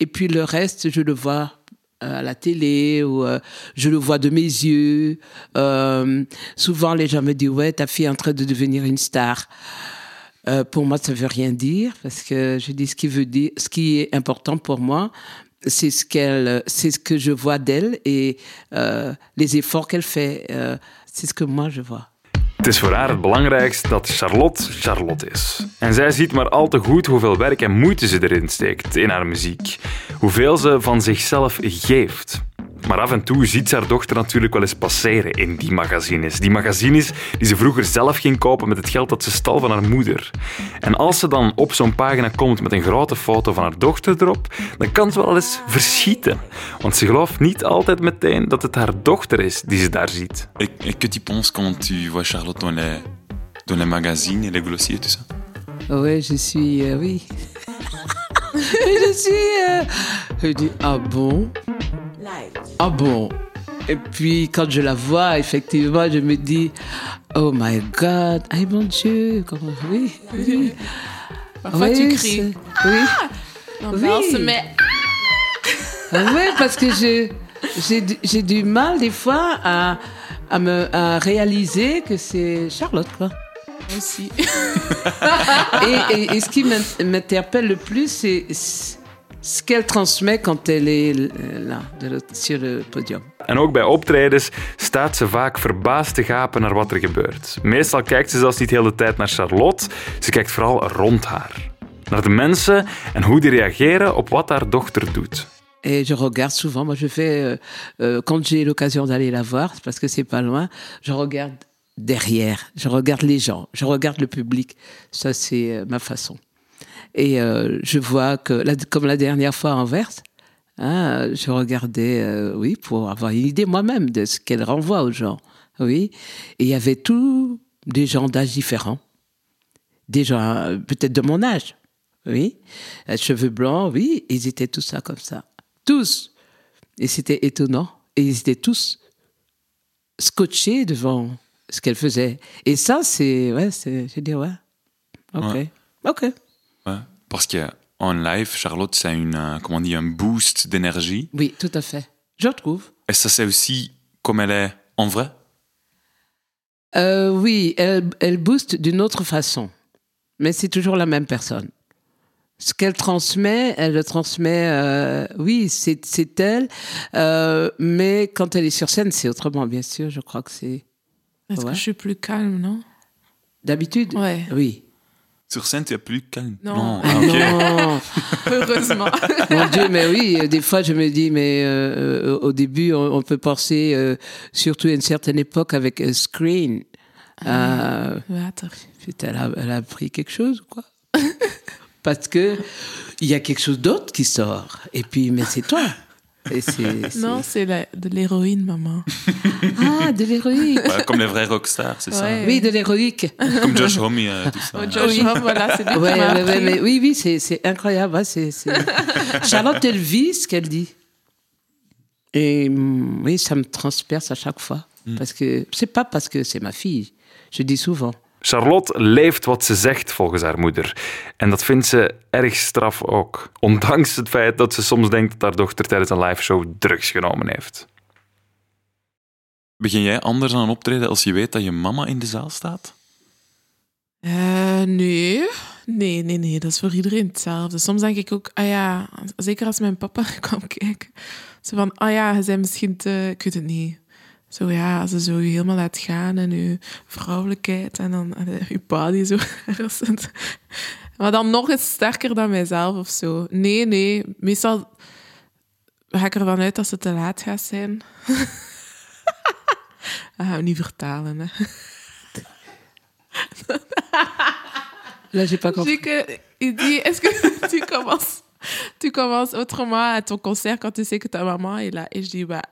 Et puis le reste, je le vois euh, à la télé ou euh, je le vois de mes yeux. Euh, souvent, les gens me disent Ouais, ta fille est en train de devenir une star. Pour moi, ça veut rien dire parce que je dis ce qui veut dire, ce qui est important pour moi, c'est ce qu'elle, c'est ce que je vois d'elle et euh, les efforts qu'elle fait. Euh, c'est ce que moi je vois. Het is voor haar het belangrijkst dat Charlotte Charlotte is. En zij ziet maar al te goed hoeveel werk en moeite ze erin steekt in haar muziek. Hoeveel ze van zichzelf geeft. Maar af en toe ziet ze haar dochter natuurlijk wel eens passeren in die magazines. Die magazines die ze vroeger zelf ging kopen met het geld dat ze stal van haar moeder. En als ze dan op zo'n pagina komt met een grote foto van haar dochter erop, dan kan ze wel eens verschieten. Want ze gelooft niet altijd meteen dat het haar dochter is die ze daar ziet. Et, et que tu penses quand tu vois Charlotte dans les, dans les magazines et les glossiers et tout ça Ouais, je suis. euh, oui. je suis. euh, je dis Ah bon Ah bon? Et puis, quand je la vois, effectivement, je me dis Oh my God, ah mon Dieu, comment. Oui. oui. Parfois, Oui, tu cries. c'est- Oui. Non, Oui. on se met Ah ouais, parce que je- j'ai du- j'ai du mal, des fois, à, à, me, à réaliser que c'est Charlotte, quoi. aussi. et, et- et ce qui m'in- m'interpelle le plus, c'est ce qu'elle transmet quand elle est là, sur le podium. En ook bij optredens staat ze vaak verbaasd te gapen naar wat er gebeurt. Meestal kijkt ze zelfs niet de hele tijd naar Charlotte, ze kijkt vooral rond haar. Naar de mensen en hoe die reageren op wat haar dochter doet. Et je regarde souvent, moi je fais, euh, euh, quand j'ai l'occasion d'aller la voir, parce que c'est pas loin, je regarde derrière, je regarde les gens, je regarde le public. Ça, c'est euh, ma façon. Et euh, je vois que, la- comme la dernière fois en Verse, hein, je regardais, euh, oui, pour avoir une idée moi-même de ce qu'elle renvoie aux gens. Oui. Et il y avait tous des gens d'âge différents. Des gens euh, peut-être de mon âge. Oui. Euh, Cheveux blancs, oui. Ils étaient tous ça comme ça. Tous. Et c'était étonnant. Et ils étaient tous scotchés devant ce qu'elle faisait. Et ça, c'est, ouais, c'est, je dis, ouais. Ok. Ouais. Ok. Ouais. Parce qu'en live, Charlotte, c'est une, euh, comment on dit, un boost d'énergie. Oui, tout à fait. Je trouve. Et ça, c'est aussi comme elle est en vrai? Euh, oui, elle, elle booste d'une autre façon. Mais c'est toujours la même personne. Ce qu'elle transmet, elle le transmet, euh, oui, c'est c'est elle. Euh, mais quand elle est sur scène, c'est autrement, bien sûr. Je crois que c'est. Est-ce Ouais. que je suis plus calme, non? D'habitude? Ouais. Oui. Sur scène, tu es plus calme. Non. Ah, ok. Non, Heureusement. mon Dieu, mais oui, euh, des fois je me dis, mais euh, euh, au début, on, on peut penser, euh, surtout à une certaine époque avec un screen. Euh, Water. Putain, elle a, elle a appris quelque chose ou quoi? Parce que il y a quelque chose d'autre qui sort. Et puis, mais c'est toi. Et c'est, c'est- Non, c'est la- de l'héroïne, maman. Ah, de l'héroïque. Ouais, comme les vrais rockstars, c'est Ouais. Oui, de l'héroïque. ça. Comme Josh Homme euh, tout ça. Oh, Josh Homme, voilà, c'est Ouais, mais oui, oui, c'est, c'est incroyable. ouais, c'est, c'est- Charlotte, elle vit ce qu'elle dit. Et mm, oui, ça me transperce à chaque fois. Parce que c'est pas parce que c'est ma fille. Je dis souvent. Charlotte leeft wat ze zegt volgens haar moeder. En dat vindt ze erg straf ook. Ondanks het feit dat ze soms denkt dat haar dochter tijdens een liveshow drugs genomen heeft. Begin jij anders aan een optreden als je weet dat je mama in de zaal staat? Eh, nee. Nee, nee, nee. Dat is voor iedereen hetzelfde. Soms denk ik ook, ah ja, zeker als mijn papa kwam kijken. Zo van, ah ja, je bent misschien te... Ik weet het niet. Zo ja, als ze zo je helemaal laat gaan en je vrouwelijkheid en dan en je die zo zit. Maar dan nog eens sterker dan mijzelf of zo. Nee, nee. Meestal ga ik ervan uit dat ze te laat gaat zijn. Dat gaan we niet vertalen, hè. Là, j'ai pas compris. Il dit, est-ce que tu commences, tu commences autrement à ton concert quand tu sais que ta maman est là? Et je dis, bah,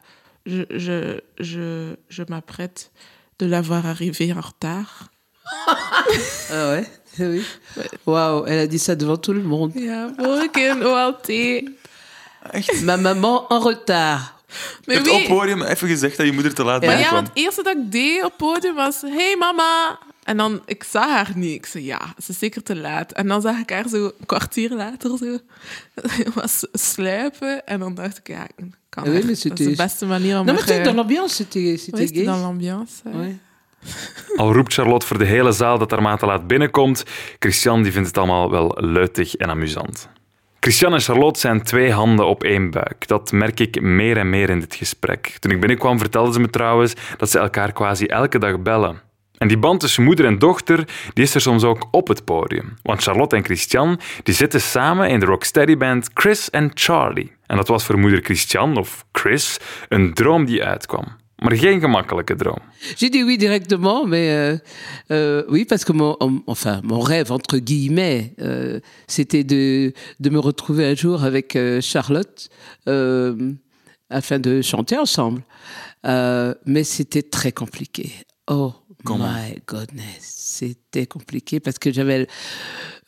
je, je, je, je m'apprête de la voir arriver en retard. Ah ouais Oui. Waouh, elle a dit ça devant tout le monde. Ja, voor ik in OLT. Ma maman en retard. Je Maar hebt op wie? podium even gezegd dat je moeder te laat Maar ja, want het eerste dat ik deed op podium was... Hey mama! En dan, ik zag haar niet. Ik zei, ja, ze is zeker te laat. En dan zag ik haar zo een kwartier later zo was sluipen. En dan dacht ik, ja, Oui, mais Dat is de beste manier om Non, sais, eh, dans l'ambiance, c'était c'était dans l'ambiance. Ouais. Al roept Charlotte voor de hele zaal dat haar maat te laat binnenkomt, Christian die vindt het allemaal wel luitig en amusant. Christian en Charlotte zijn twee handen op één buik. Dat merk ik meer en meer in dit gesprek. Toen ik binnenkwam vertelden ze me trouwens dat ze elkaar quasi elke dag bellen. En die band tussen moeder en dochter die is er soms ook op het podium. Want Charlotte en Christian die zitten samen in de rocksteady-band Chris and Charlie. En dat was voor moeder Christian, of Chris, een droom die uitkwam. Maar geen gemakkelijke droom. J'ai dit oui directement, mais euh, euh, oui, parce que mon, en- enfin, mon rêve, entre guillemets, euh, c'était de, de me retrouver un jour avec euh, Charlotte euh, afin de chanter ensemble. Euh, mais c'était très compliqué. Oh Comment? My goodness, c'était compliqué parce que j'avais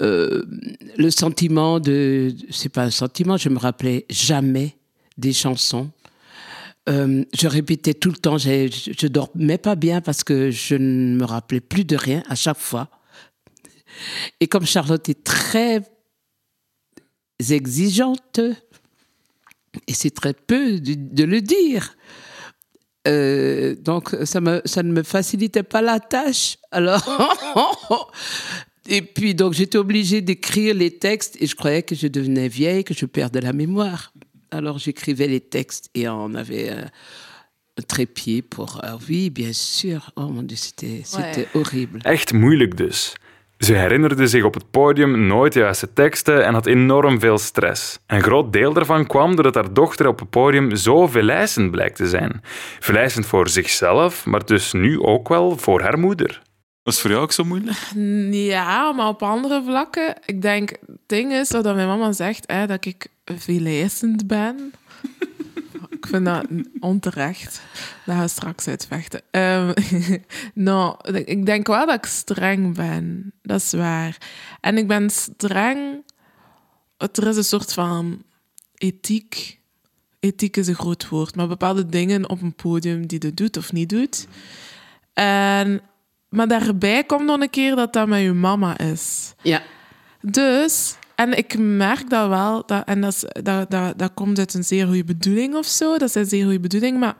euh, le sentiment de, c'est pas un sentiment, je me rappelais jamais des chansons. Euh, je répétais tout le temps, je, je dormais pas bien parce que je ne me rappelais plus de rien à chaque fois. Et comme Charlotte est très exigeante, et c'est très peu de le dire, euh, donc ça, me, ça ne me facilitait pas la tâche. Alors, et puis donc j'étais obligée d'écrire les textes et je croyais que je devenais vieille, que je perdais la mémoire. Alors j'écrivais les textes et on avait un, un trépied pour. ah oui, bien sûr. Oh mon dieu, c'était c'était horrible. Echt moeilijk dus. Ze herinnerde zich op het podium nooit de juiste teksten en had enorm veel stress. Een groot deel daarvan kwam doordat haar dochter op het podium zo verlijstend blijkt te zijn. Verlijstend voor zichzelf, maar dus nu ook wel voor haar moeder. Was het voor jou ook zo moeilijk? Ja, maar op andere vlakken. Ik denk, het ding is dat mijn mama zegt hè, dat ik verleidend ben. Ik vind dat onterecht. Dat gaan we straks uitvechten. Ehm, nou, ik denk wel dat ik streng ben. Dat is waar. En ik ben streng... Er is een soort van ethiek. Ethiek is een groot woord, maar bepaalde dingen op een podium die je doet of niet doet. En, maar daarbij komt nog een keer dat dat met je mama is. Ja. Dus, en ik merk dat wel, dat, en dat, dat, dat, dat komt uit een zeer goede bedoeling of zo. Dat is een zeer goede bedoeling, maar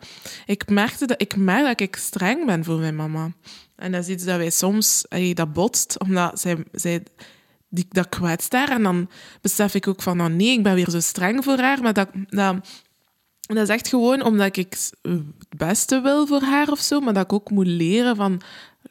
ik, merkte dat, ik merk dat ik streng ben voor mijn mama. En dat is iets dat wij soms, dat botst, omdat zij, zij dat kwetst haar. En dan besef ik ook van, oh nee, ik ben weer zo streng voor haar, maar dat... dat is echt gewoon omdat ik het beste wil voor haar of zo, maar dat ik ook moet leren van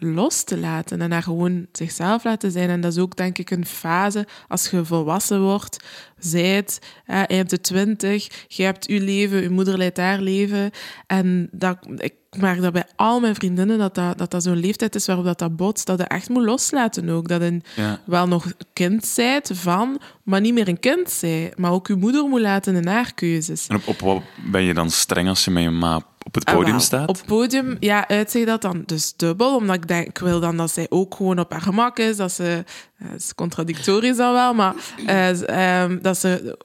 los te laten en haar gewoon zichzelf laten zijn. En dat is ook, denk ik, een fase als je volwassen wordt, zijt, hè, je hebt de twintig, je hebt je leven, je moeder leidt haar leven. En dat, ik merk dat bij al mijn vriendinnen dat dat, dat, dat zo'n leeftijd is waarop dat, dat botst, dat je echt moet loslaten ook. Dat je Ja. wel nog kind zijt van, maar niet meer een kind zij. Maar ook je moeder moet laten in haar keuzes. En op, op wat ben je dan streng als je met je ma op het podium wel. staat? Op het podium, ja, uitzeg dat dan dus dubbel. Omdat ik denk, ik wil dan dat zij ook gewoon op haar gemak is. Dat ze, eh, het is contradictorisch dan wel, maar eh, ehm, dat ze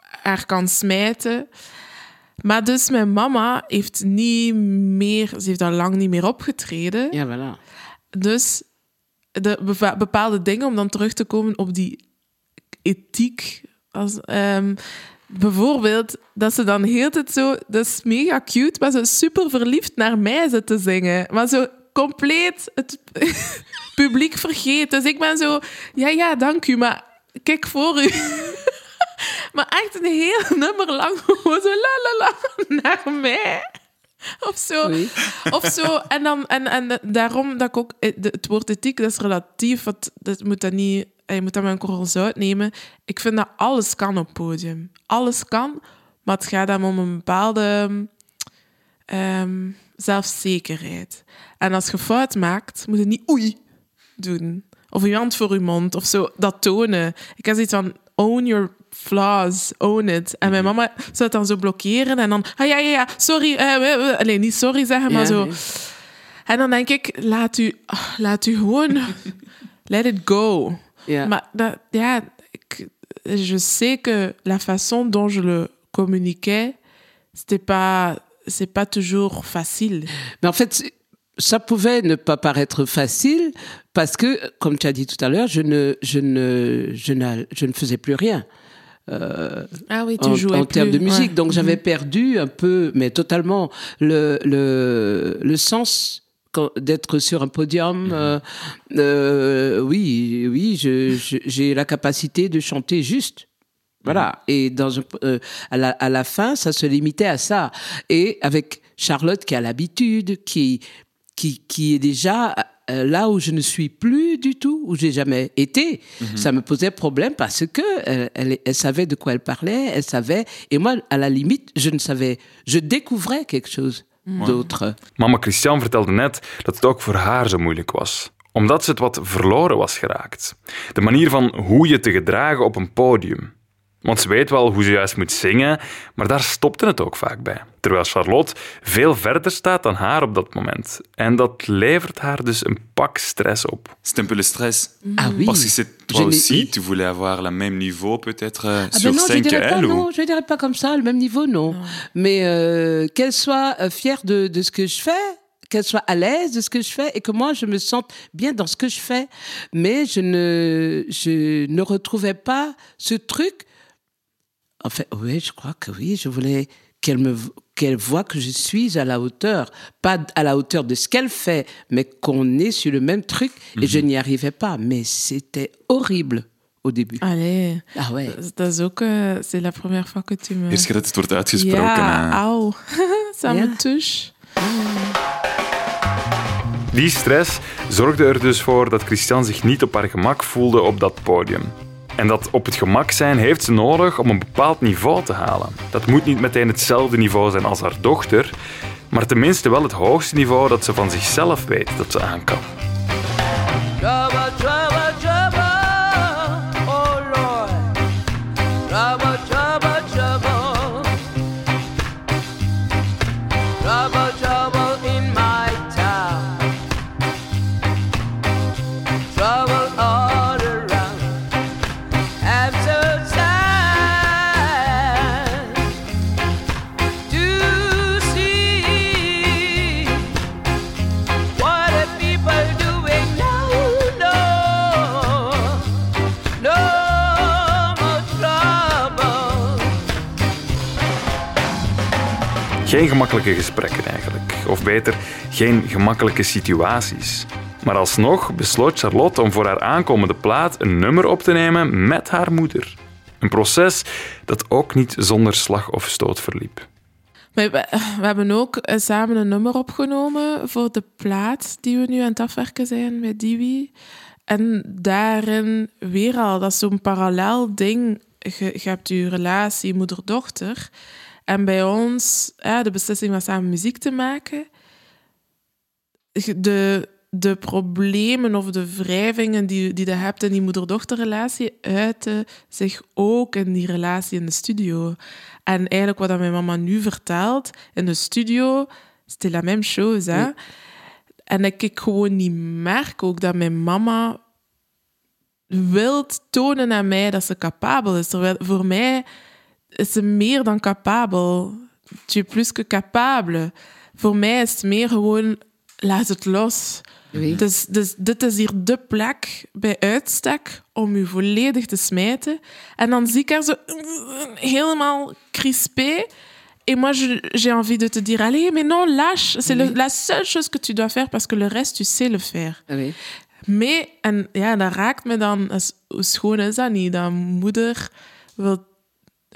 haar kan smijten. Maar dus mijn mama heeft niet meer, ze heeft al lang niet meer opgetreden. Ja, voilà. Dus de bepaalde dingen, om dan terug te komen op die ethiek. Als, ehm, bijvoorbeeld, dat ze dan heel tijd zo... Dat is mega cute, maar zo super verliefd naar mij zit te zingen. Maar zo compleet het publiek vergeet. Dus ik ben zo... Ja, ja, dank u, maar kijk voor u. maar echt een heel nummer lang gewoon zo la la la naar mij. Of zo. Of zo. En, dan, en, en daarom dat ik ook... eh, Het woord ethiek, dat is relatief. Want dat moet dat niet... eh, Je moet dat met een korrel zout nemen. Ik vind dat alles kan op podium. Alles kan, maar het gaat dan om een bepaalde ehm, zelfzekerheid. En als je fout maakt, moet je niet oei doen. Of je hand voor je mond, of zo. Dat tonen. Ik heb zoiets van, own your flaws, own it. En mijn mama zou het dan zo blokkeren en dan, ah ja, ja, ja, sorry. eh, alleen niet sorry zeggen, maar Ja, zo. nee. En dan denk ik, laat u, ah, laat u gewoon, let it go. Ja, ik, je sais que la façon dont je le communiquais, c'était pas, c'est pas toujours facile. Mais en fait, ça pouvait ne pas paraître facile parce que, comme tu as dit tout à l'heure, je ne, je ne, je n'a- je ne faisais plus rien. euh, Ah oui, tu en, jouais en termes de musique. ouais. Donc j'avais perdu un peu, mais totalement, le, le, le sens d'être sur un podium. euh, euh, oui, oui, j'ai la capacité de chanter juste. Voilà. Et dans un- euh, à, la, à la fin, ça se limitait à ça. Et avec Charlotte qui a l'habitude, qui, qui, qui est déjà là où je ne suis plus du tout, où j'ai jamais été, ça me posait problème parce que euh, elle, elle savait de quoi elle parlait, elle savait. Et moi, à la limite, je ne savais, je découvrais quelque chose d'autre. Mama Christian vertelde net dat het ook voor haar zo moeilijk was. Omdat ze het wat verloren was geraakt. De manier van hoe je te gedragen op een podium. Want ze weet wel hoe ze juist moet zingen, maar daar stopte het ook vaak bij. Terwijl Charlotte veel verder staat dan haar op dat moment. En dat levert haar dus een pak stress op. C'est un peu le stress. Ah oui. Parce que c'est toi aussi, tu voulais avoir le même niveau peut-être euh, Ah sur ben non, je scène dirais pas qu'elle non, je dirais pas comme ça, le même niveau, non. Mais euh, qu'elle soit euh, fière de, de ce que je fais, qu'elle soit à l'aise de ce que je fais et que moi je me sente bien dans ce que je fais. Mais je ne, je ne retrouvais pas ce truc. En fait, oui, je crois que oui, je voulais qu'elle me qu'elle voit que je suis à la hauteur, pas à la hauteur de ce qu'elle fait, mais qu'on est sur le même truc. Et je n'y arrivais pas, mais c'était horrible au début. Allee, Ah ouais. dat is ook... eh, c'est la première fois que tu me... Eerst keer dat het wordt uitgesproken. Ja, hè. auw. Ça me touche. Die stress zorgde er dus voor dat Christian zich niet op haar gemak voelde op dat podium. En dat op het gemak zijn heeft ze nodig om een bepaald niveau te halen. Dat moet niet meteen hetzelfde niveau zijn als haar dochter, maar tenminste wel het hoogste niveau dat ze van zichzelf weet dat ze aan kan. Geen gemakkelijke gesprekken eigenlijk. Of beter, geen gemakkelijke situaties. Maar alsnog besloot Charlotte om voor haar aankomende plaat een nummer op te nemen met haar moeder. Een proces dat ook niet zonder slag of stoot verliep. We hebben ook eh, samen een nummer opgenomen voor de plaat die we nu aan het afwerken zijn met Diwi. En daarin weer al, dat is zo'n parallel ding. Je, je hebt je relatie moeder-dochter. En bij ons, ja, de beslissing was samen muziek te maken. De, de problemen of de wrijvingen die, die je hebt in die moeder-dochterrelatie uiten zich ook in die relatie in de studio. En eigenlijk wat mijn mama nu vertelt, in de studio, c'était la même chose. Hè? En dat ik gewoon niet merk ook dat mijn mama wil tonen aan mij dat ze capabel is. Terwijl voor mij is ze meer dan capabel. Tu es plus que capable. Voor mij is het meer gewoon, laat het los. Oui. Dus, dus dit is hier de plek bij uitstek om je volledig te smijten. En dan zie ik haar zo helemaal crispé. Et moi, j'ai envie de te dire, allez, mais non, lâche. C'est la seule chose que tu dois faire parce que le reste, tu sais le faire. Ah oui. Maar, en ja, dat raakt me dan, hoe schoon is dat niet? Dat moeder wil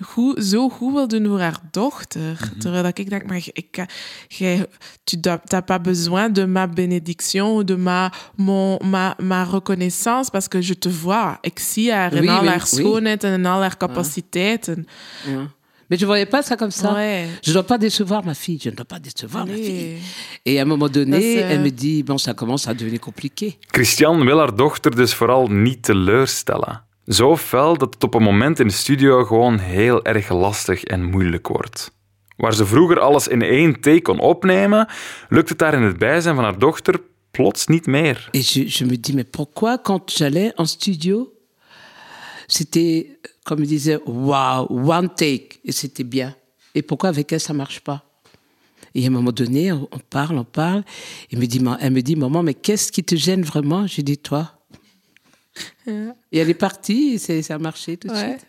goed, zo goed wil doen voor haar dochter. Terwijl dat ik denk, maar ik, jij, tu n'as pas besoin de ma bénédiction ou de ma, mon, ma, ma reconnaissance parce que je te vois. Ik zie haar in Oui, al oui, haar oui. schoonheid en in al haar capaciteiten. Ja. Mais je voyais pas ça comme ça. Ouais. Je dois pas décevoir ma fille. Je ne dois pas décevoir ma Allee. fille. Et à un moment donné, elle me dit, bon, ça commence à devenir compliqué. Christian wil haar dochter dus vooral niet teleurstellen. Zo fel dat het op een moment in de studio gewoon heel erg lastig en moeilijk wordt. Waar ze vroeger alles in één take kon opnemen, lukt het daar in het bijzijn van haar dochter plots niet meer. Et je, je me dis, mais pourquoi quand j'allais en studio, c'était, comme je disais, waouh, one take, et c'était bien. Et pourquoi avec elle, ça marche pas Et à un moment donné, on parle, on parle, et me dit, elle me dit, maman, mais qu'est-ce qui te gêne vraiment J'ai dit, toi. Et elle est partie, et c'est- ça a marché tout de Ouais. suite.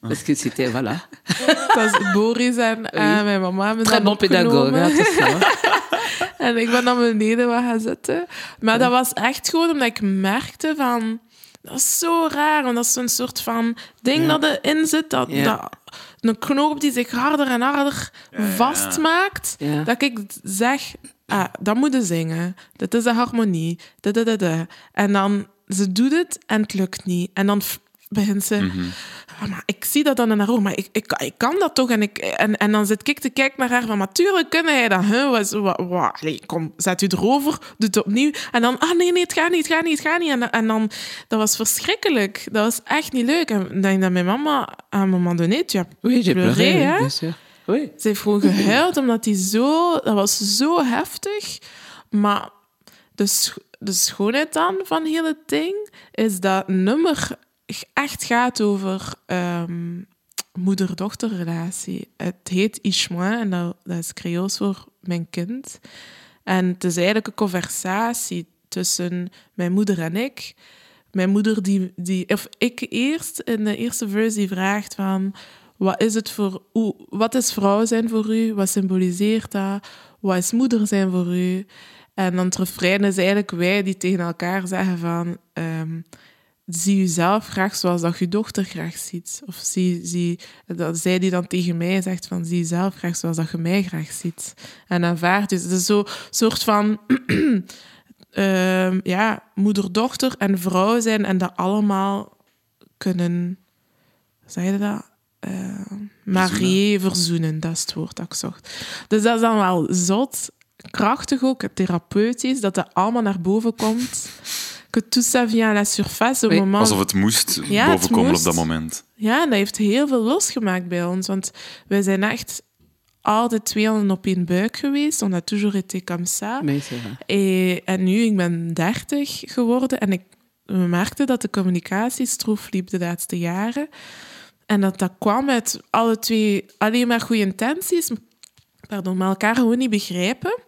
Parce que c'était, voilà. Dat is Boris en, mijn mama hebben Très dat bon ça. En ik ben naar beneden wat gaan zitten. Maar dat was echt gewoon omdat ik merkte van... Dat is zo raar, want dat is zo'n soort van ding dat erin zit. Dat, Ja. dat, een knoop die zich harder en harder vastmaakt. Ja. Dat ik zeg, ah, dat moet je zingen. Dit is de harmonie. Da, da, da, da. En dan, ze doet het en het lukt niet. En dan begint ze... "Ah, maar ik zie dat dan in haar ogen, maar ik, ik, ik kan dat toch? En, ik, en, en dan zit ik te kijken naar haar van, natuurlijk kun jij dat. Huh? Wat, wat, wat, allee, kom, zet u erover, doe het opnieuw. En dan, ah nee, nee, het gaat niet, het gaat niet, het gaat niet. En, en dan, dat was verschrikkelijk. Dat was echt niet leuk. En ik denk dat mijn mama, à un moment donné, tu as Oui, j'ai pleuré, hè? Oui. Ze heeft gewoon gehuild, omdat die zo... Dat was zo heftig. Maar sch- de schoonheid dan van heel het ding is dat nummer echt gaat over ehm, moeder-dochterrelatie. Het heet Ishmoin en dat, dat is Creools voor mijn kind. En het is eigenlijk een conversatie tussen mijn moeder en ik. Mijn moeder die, die of ik eerst in de eerste verse die vraagt van wat is het voor hoe, wat is vrouw zijn voor u? Wat symboliseert dat? Wat is moeder zijn voor u? En dan het refrein is eigenlijk wij die tegen elkaar zeggen van ehm, zie jezelf graag zoals dat je dochter graag ziet. Of zie, zie, dat zij die dan tegen mij zegt van zie jezelf graag zoals dat je mij graag ziet. En aanvaard. Dus het is zo'n soort van ehm, ja, moeder-dochter en vrouw zijn en dat allemaal kunnen, zeg je dat? Eh marié, verzoenen, dat is het woord dat ik zocht. Dus dat is dan wel zot, krachtig ook, therapeutisch, dat dat allemaal naar boven komt. Que tout ça vient à la surface au moment... Alsof het moest Ja, het bovenkomen op dat moment. Ja, en dat heeft heel veel losgemaakt bij ons. Want wij zijn echt altijd twee handen op één buik geweest. On a toujours été comme ça. Vrai. En, en nu, ik ben 30 geworden en ik we merkten dat de communicatie stroef liep de laatste jaren. En dat dat kwam uit alle twee alleen maar goede intenties, pardon, maar elkaar gewoon niet begrijpen.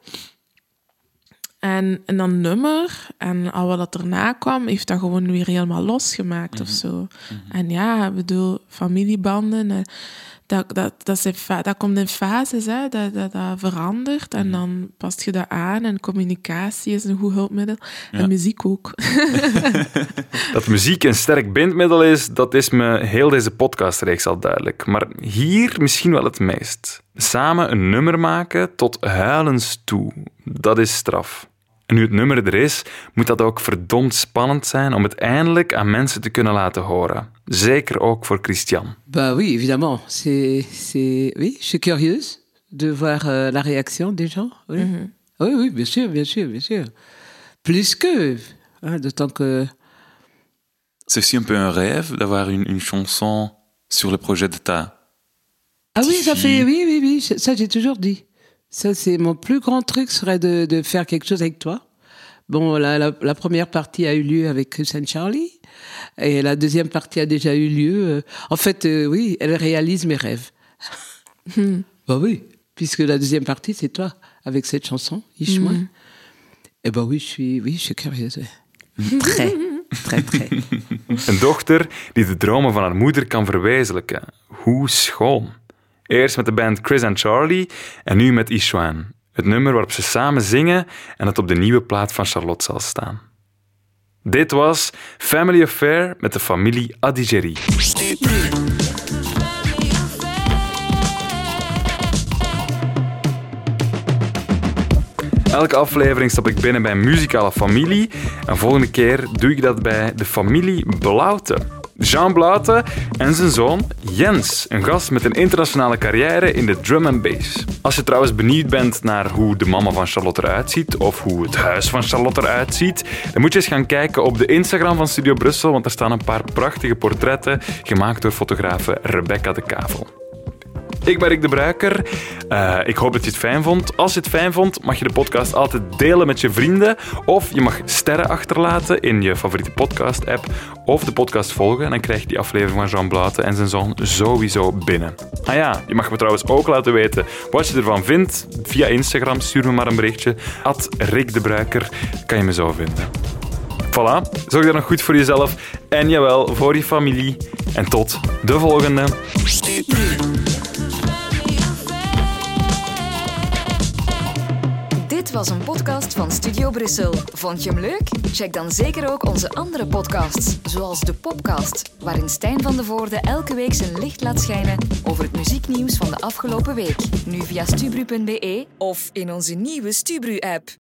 En, en dan nummer en al wat erna kwam, heeft dat gewoon weer helemaal losgemaakt of zo. En ja, ik bedoel, familiebanden, eh, dat, dat, dat, zijn fa- dat komt in fases, hè, dat, dat, dat verandert. En dan past je dat aan en communicatie is een goed hulpmiddel. En muziek ook. Dat muziek een sterk bindmiddel is, dat is me heel deze podcastreeks al duidelijk. Maar hier misschien wel het meest. Samen een nummer maken tot huilens toe, dat is straf. En nu het nummer er is, moet dat ook verdomd spannend zijn om het eindelijk aan mensen te kunnen laten horen. Zeker ook voor Christian. Bah oui, évidemment. C'est, c'est, oui, je suis curieuse de voir euh, la réaction des gens. Oui. oui, oui, bien sûr, bien sûr, bien sûr. Plus que, hein, d'autant que C'est aussi un peu un rêve d'avoir une, une chanson sur le projet de ta. Ah oui, ça fait, oui, oui, oui, ça j'ai toujours dit. Ça, c'est mon plus grand truc serait de, de faire quelque chose avec toi. Bon, la, la, la première partie a eu lieu avec Chris and Charlie. Et la deuxième partie a déjà eu lieu. En fait, euh, oui, elle réalise mes rêves. bah oui, puisque la deuxième partie, c'est toi, avec cette chanson, Ishmael. Eh ben oui, je suis, oui, je suis curieuse. Très, très, très. Een dochter die de dromen van haar moeder kan verwezenlijken. Hoe schoon. Eerst met de band Chris and Charlie en nu met Ishwan. Het nummer waarop ze samen zingen en dat op de nieuwe plaat van Charlotte zal staan. Dit was Family Affair met de familie Adigeri. Elke aflevering stap ik binnen bij een muzikale familie en volgende keer doe ik dat bij de familie Blauten. Jean Blauten en zijn zoon Jens, een gast met een internationale carrière in de drum and bass. Als je trouwens benieuwd bent naar hoe de mama van Charlotte eruit ziet of hoe het huis van Charlotte eruit ziet, dan moet je eens gaan kijken op de Instagram van Studio Brussel, want er staan een paar prachtige portretten gemaakt door fotografe Rebecca de Kavel. Ik ben Rick de Bruiker. Eh, ik hoop dat je het fijn vond. Als je het fijn vond, mag je de podcast altijd delen met je vrienden. Of je mag sterren achterlaten in je favoriete podcast-app. Of de podcast volgen. En dan krijg je die aflevering van Jean Blaten en zijn zoon sowieso binnen. Ah ja, je mag me trouwens ook laten weten wat je ervan vindt. Via Instagram, stuur me maar een berichtje. At Rick de Bruiker, kan je me zo vinden. Voilà, zorg dan nog goed voor jezelf. En jawel, voor je familie. En tot de volgende. Was een podcast van Studio Brussel. Vond je hem leuk? Check dan zeker ook onze andere podcasts, zoals de Popcast, waarin Stijn van de Voorde elke week zijn licht laat schijnen over het muzieknieuws van de afgelopen week. Nu via stubru.be of in onze nieuwe Stubru-app.